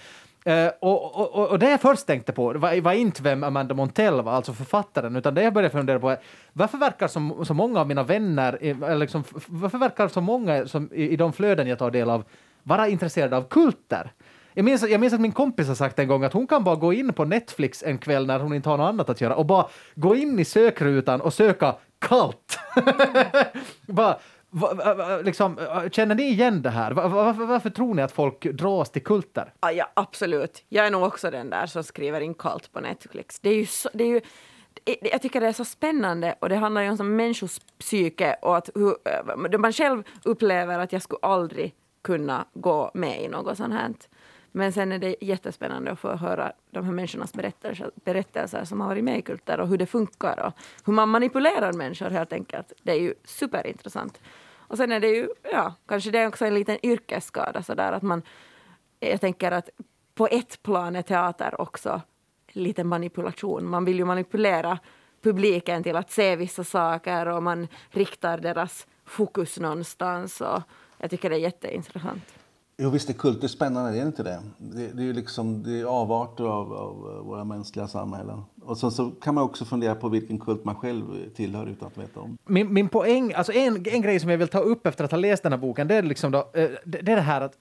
Eh, och, och, och, det jag först tänkte på var, var inte vem Amanda Montell var, alltså författaren, utan det jag började fundera på är varför verkar så, så många av mina vänner, eller liksom, varför verkar så många som, i, i de flöden jag tar del av vara intresserade av kulter? Jag minns, jag minns att min kompis har sagt en gång att hon kan bara gå in på Netflix en kväll när hon inte har något annat att göra och bara gå in i sökrutan och söka kult. [laughs] bara, liksom, eh, känner ni igen det här? Va, va, varför, varför tror ni att folk dras till kulter? Ja, ja, absolut. Jag är nog också den där som skriver in kallt på Netflix. Det är ju, så, det är ju det- jag tycker det är så spännande och det handlar ju om människors psyke och att hur, eh, man själv upplever att jag skulle aldrig kunna gå med i något sånt här. Men sen är det jättespännande att få höra de här människornas berättelser, berättelser som har varit med i kulter och hur det funkar och hur man manipulerar människor helt enkelt. Det är ju superintressant. Och sen är det ju, ja, kanske det är också en liten yrkesskada sådär att man jag tänker att på ett plan är teater också lite manipulation. Man vill ju manipulera publiken till att se vissa saker och man riktar deras fokus någonstans. Och jag tycker det är jätteintressant. Jo, visst är kulter spännande, det är inte det? Det, det är ju liksom det är avarter av, av våra mänskliga samhällen. Och sen så kan man också fundera på vilken kult man själv tillhör utan att veta om. Min, min poäng, alltså en, en grej som jag vill ta upp efter att ha läst den här boken, det är liksom då, eh, det, det är det här att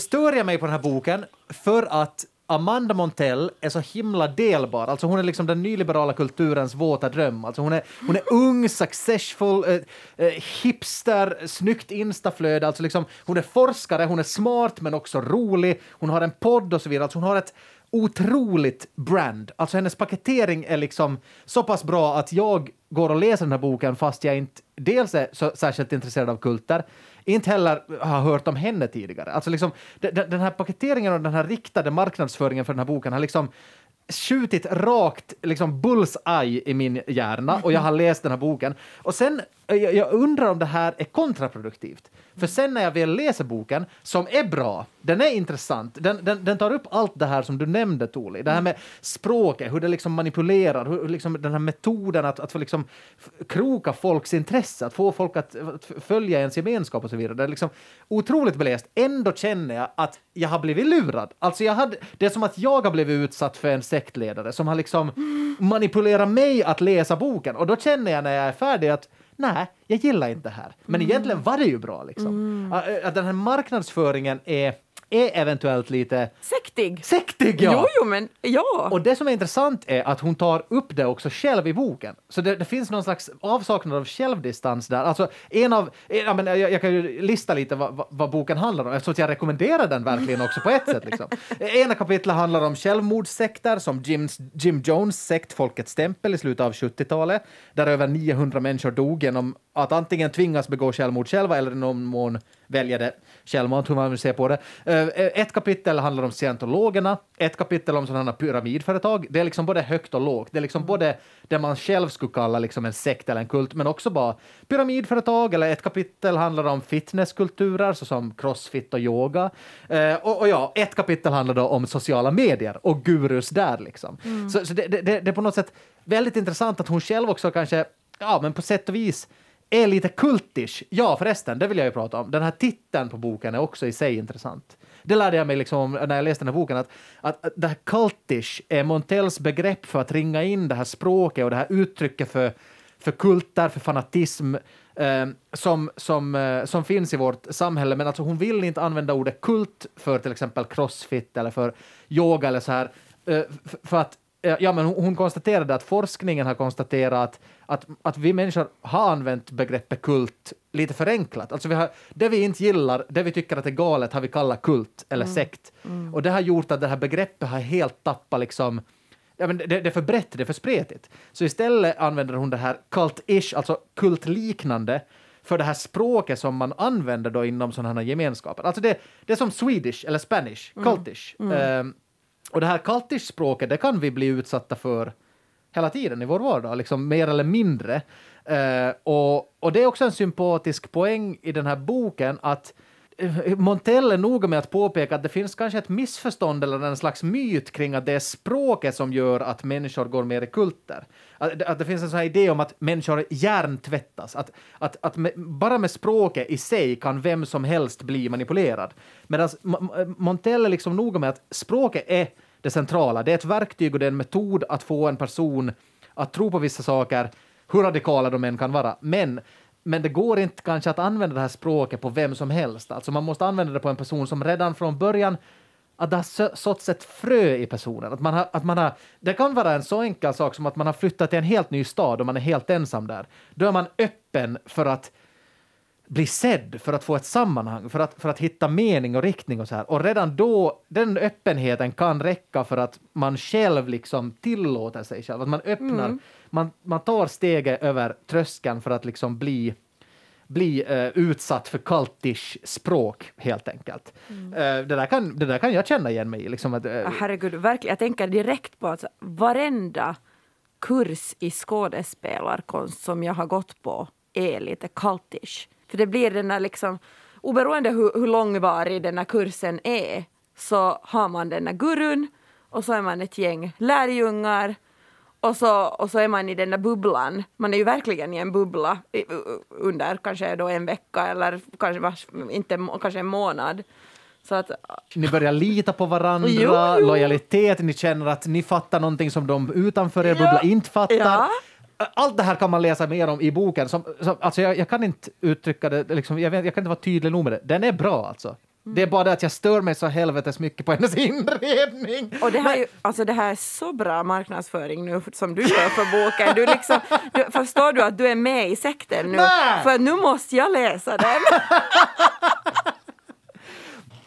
stör jag mig på den här boken för att Amanda Montell är så himla delbar. Alltså hon är liksom den nyliberala kulturens våta dröm. Alltså hon är, hon är ung, successful, eh, eh, hipster, snyggt instaflöde. Alltså liksom, hon är forskare, hon är smart men också rolig. Hon har en podd och så vidare. Alltså hon har ett otroligt brand. Alltså hennes paketering är liksom så pass bra att jag går och läser den här boken fast jag inte dels är så särskilt intresserad av kulter, inte heller har hört om henne tidigare. Alltså liksom, den här paketeringen och den här riktade marknadsföringen för den här boken har liksom skjutit rakt liksom bullseye i min hjärna och jag har läst den här boken. Och sen, eh, jag, jag undrar om det här är kontraproduktivt. För sen när jag väl läser boken, som är bra, den är intressant, den, den, den tar upp allt det här som du nämnde Toli, det här med språket, hur det liksom manipulerar, hur liksom den här metoden att, att få liksom kroka folks intresse, att få folk att, att följa ens gemenskap och så vidare. Det är liksom otroligt beläst. Ändå känner jag att jag har blivit lurad. Alltså jag hade, det är som att jag har blivit utsatt för en sektledare som har liksom manipulerat mig att läsa boken. Och då känner jag när jag är färdig att nej, jag gillar inte det här. Men egentligen var det ju bra liksom. Att- Att den här marknadsföringen är, är eventuellt lite Sektig! sektig. Ja. Jo, jo, men ja. Och det som är intressant är att hon tar upp det också själv i boken. Så det, det finns någon slags avsaknad av självdistans där. Alltså en av, en, menar, jag, jag kan ju lista lite vad, vad, vad boken handlar om eftersom jag rekommenderar den verkligen också på ett sätt. Liksom. [laughs] Ena kapitlet handlar om självmordssekter som Jims, Jim Jones sekt Folkets tempel i slutet av 70-talet där över 900 människor dog genom att antingen tvingas begå självmord själva eller i någon mån välja det självmant, hur man vill se på det. Eh, Ett kapitel handlar om scientologerna, ett kapitel om sådana pyramidföretag. Det är liksom både högt och lågt. Det är liksom både det man själv skulle kalla liksom en sekt eller en kult, men också bara pyramidföretag. Eller ett kapitel handlar om fitnesskulturer såsom crossfit och yoga. Eh, Och, och ja, ett kapitel handlar då om sociala medier och gurus där liksom. Så, så det, det, det det är på något sätt väldigt intressant att hon själv också kanske, ja men på sätt och vis är lite kultish. Ja, förresten, det vill jag ju prata om. Den här titeln på boken är också i sig intressant. Det lärde jag mig liksom när jag läste den här boken, att, att, att det här kultish är Montells begrepp för att ringa in det här språket och det här uttrycket för för kulter, för fanatism eh, som, som, eh, som finns i vårt samhälle, men alltså hon vill inte använda ordet kult för till exempel crossfit eller för yoga eller så här, eh, för att Ja, men hon konstaterade att forskningen har konstaterat att, att, att vi människor har använt begreppet kult lite förenklat. Alltså vi har, det vi inte gillar, det vi tycker att är galet, har vi kallat kult eller sekt. Och det har gjort att det här begreppet har helt tappat liksom Ja, men det, det är för brett, det är för spretigt. Så istället använder hon det här cult-ish, alltså kultliknande, för det här språket som man använder då inom sådana här gemenskaper. Alltså det, det är som Swedish eller Spanish, cultish. Ehm, och det här cultish-språket, det kan vi bli utsatta för hela tiden i vår vardag, liksom mer eller mindre. Uh, och, och det är också en sympatisk poäng i den här boken att Montell är noga med att påpeka att det finns kanske ett missförstånd eller en slags myt kring att det är språket som gör att människor går mer i kulter. Att, det- att det finns en sån här idé om att människor hjärntvättas, att, att, att med, bara med språket i sig kan vem som helst bli manipulerad. Medan Montell är liksom noga med att språket är det centrala, det är ett verktyg och det är en metod att få en person att tro på vissa saker, hur radikala de än kan vara. Men, men det går inte kanske att använda det här språket på vem som helst. Alltså man måste använda det på en person som redan från början att det har såtts ett frö i personen. Att man har, att man har, det kan vara en så enkel sak som att man har flyttat till en helt ny stad och man är helt ensam där. Då är man öppen för att bli sedd, för att få ett sammanhang, för att, för att hitta mening och riktning och så här. Och redan då, den öppenheten kan räcka för att man själv liksom tillåter sig själv, att man öppnar, man, man tar steget över tröskeln för att liksom bli bli eh, utsatt för cultish språk helt enkelt. Eh, det, där kan, det där kan jag känna igen mig i. Liksom att, Ja, herregud, verkligen. Jag tänker direkt på att varenda kurs i skådespelarkonst som jag har gått på är lite cultish. För det blir den där liksom, oberoende hur, hur långvarig den här kursen är, så har man den här gurun och så är man ett gäng lärjungar och så, och så är man i den där bubblan. Man är ju verkligen i en bubbla under kanske då en vecka eller kanske, vars- inte, kanske en månad. Så att Ni börjar lita på varandra, Jo, jo. lojalitet, ni känner att ni fattar någonting som de utanför er bubbla inte fattar. Ja. Allt det här kan man läsa mer om i boken. Som, som, alltså jag, jag kan inte uttrycka det, liksom, jag, vet, jag kan inte vara tydlig nog med det. Den är bra alltså. Det är bara det att jag stör mig så helvetes mycket på hennes [laughs] inredning. Och det här, är ju, alltså det här är så bra marknadsföring nu som du gör för boken. Du liksom, du, förstår du att du är med i sekten nu? Nej! För nu måste jag läsa den. [laughs]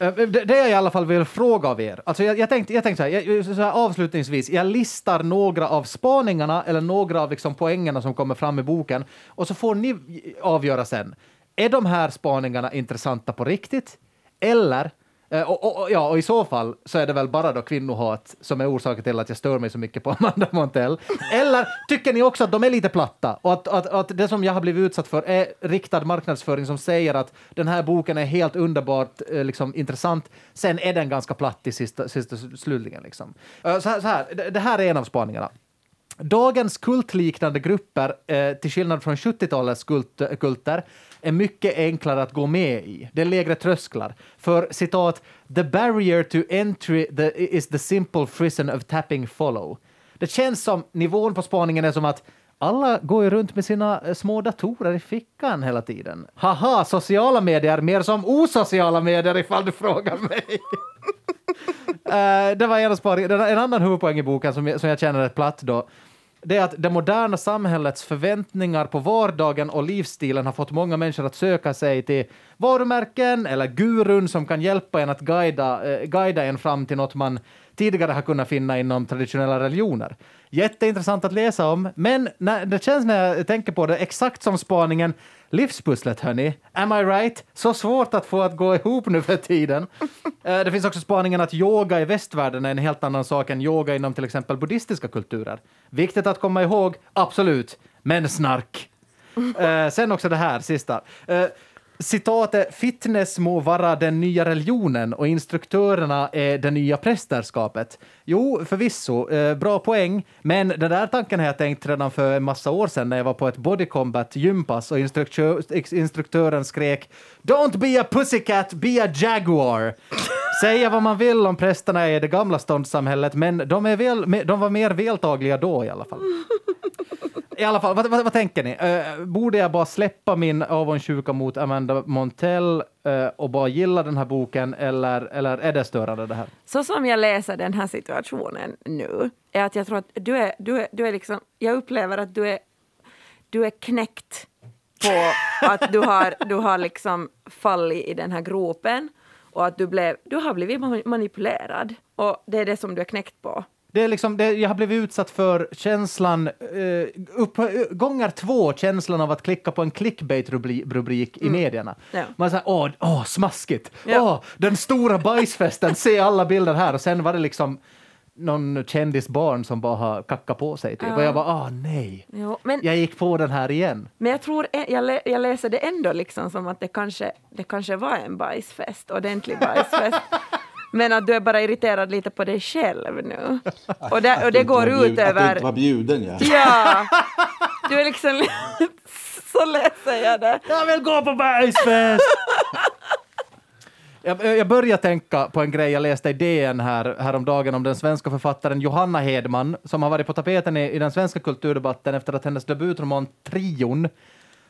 Eh, det, jag i alla fall vill fråga av er, alltså jag, jag tänkte, jag tänkte så, här, jag, så här, avslutningsvis, jag listar några av spaningarna eller några av liksom poängerna som kommer fram i boken och så får ni avgöra sen. Är de här spaningarna intressanta på riktigt? Eller, Eh, och, och, och, ja, och i så fall så är det väl bara då kvinnohat som är orsaken till att jag stör mig så mycket på [laughs] Amanda Montell. Eller tycker ni också att de är lite platta och att, att, att det som jag har blivit utsatt för är riktad marknadsföring som säger att den här boken är helt underbart eh, liksom, intressant. Sen är den ganska platt i sista, sista slutligen. Liksom. Eh, så här, så här, det här är en av spaningarna. Dagens kultliknande grupper, eh, till skillnad från 70-talets kult, eh, kulter, är mycket enklare att gå med i. Det är lägre trösklar. För citat, “the barrier to entry the, is the simple prison of tapping follow”. Det känns som, nivån på spaningen är som att alla går ju runt med sina eh, små datorer i fickan hela tiden. Haha, sociala medier mer som osociala medier ifall du frågar mig. uh, [laughs] det var en av. En annan huvudpoäng i boken som jag, som jag känner är platt då, det är att det moderna samhällets förväntningar på vardagen och livsstilen har fått många människor att söka sig till varumärken eller gurun som kan hjälpa en att guida, eh, guida en fram till något man tidigare har kunnat finna inom traditionella religioner. Jätteintressant att läsa om, men när, det känns när jag tänker på det exakt som spaningen Livspusslet, hörni. Am I right? Så svårt att få att gå ihop nu för tiden. [laughs] Eh, det finns också spaningen att yoga i västvärlden är en helt annan sak än yoga inom till exempel buddhistiska kulturer. Viktigt att komma ihåg, absolut, men snark. [laughs] Eh, sen också det här, sista. Citatet “Fitness må vara den nya religionen och instruktörerna är det nya prästerskapet”. Jo, förvisso, eh, bra poäng, men den där tanken har jag tänkt redan för en massa år sedan när jag var på ett body combat gympass och instruktör, instruktören skrek “Don't be a pussycat, be a jaguar”. [laughs] Säga vad man vill om prästerna i det gamla ståndssamhället, men de, är väl, de var mer vältagliga då i alla fall. I alla fall, vad, vad, vad tänker ni? Uh, borde jag bara släppa min avundsjuka mot Amanda Montell uh, och bara gilla den här boken, eller, eller är det störande det här? Så som jag läser den här situationen nu, är att jag tror att du är, du är, du är liksom, jag upplever att du är, du är knäckt på att du har, du har liksom fallit i den här gropen och att du, blev, du har blivit manipulerad. Och det är det som du är knäckt på. Det är liksom, det, jag har blivit utsatt för känslan, eh, upp, eh, gånger två, känslan av att klicka på en clickbait-rubrik i medierna. Ja. Man säger åh, åh, smaskigt, Ja. åh, den stora bajsfesten, se alla bilder här. Och sen var det liksom någon kändisbarn som bara har kackat på sig. Typ. Ja. Och jag bara, åh nej, Jo, men, jag gick på den här igen. men jag tror, ä- jag, lä, jag läser det ändå liksom som att det kanske, det kanske var en bajsfest, ordentlig bajsfest. [laughs] Men att du är bara irriterad lite på dig själv nu. [laughs] Och det, och det går ut bjud- Att du över... inte var bjuden, ja. Ja! Du är liksom... [laughs] Så läser jag det. Jag vill gå på bajsfest! Jag, jag började tänka på en grej jag läste i DN här, häromdagen om den svenska författaren Johanna Hedman som har varit på tapeten i, i den svenska kulturdebatten efter att hennes debutroman Trion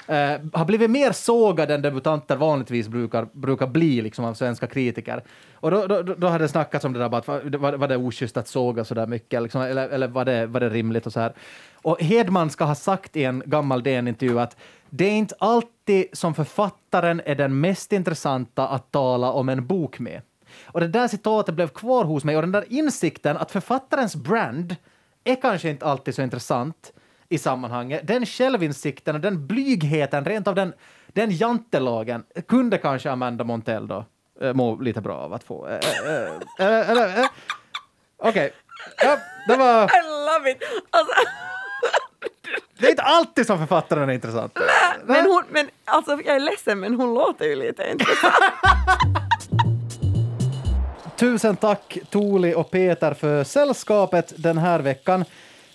eh, har blivit mer sågad än debutanter vanligtvis brukar, brukar bli liksom, av svenska kritiker. Och då, då, då hade det snackats om det där, bara att, var, var, var det oschysst att såga så där mycket, liksom, eller, eller var, det, var det rimligt och så här. Och Hedman ska ha sagt i en gammal DN-intervju att det är inte alltid som författaren är den mest intressanta att tala om en bok med. Och det där citatet blev kvar hos mig och den där insikten att författarens brand är kanske inte alltid så intressant i sammanhanget. Den självinsikten och den blygheten, rent av den, den jantelagen, kunde kanske Amanda Montell då eh, må lite bra av att få. Eh, eh. Okej, ja, det var... I love it! Alltså, [laughs] Det är inte alltid som författaren är intressant. men hon, men alltså, jag är ledsen, men hon låter ju lite intressant. [laughs] Tusen tack Tuli och Peter för sällskapet den här veckan.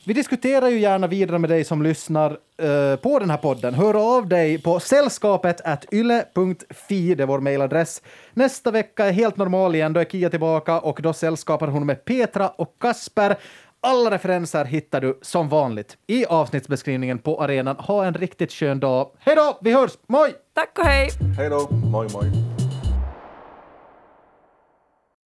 Vi diskuterar ju gärna vidare med dig som lyssnar eh, på den här podden. Hör av dig på sällskapet yle.fi, det är vår mejladress. Nästa vecka är helt normal igen, då är Kia tillbaka och då sällskapar hon med Petra och Kasper. Alla referenser hittar du som vanligt i avsnittsbeskrivningen på arenan. Ha en riktigt skön dag. Hej då, vi hörs! Moj! Tack och hej! Hej då. Moj, moj.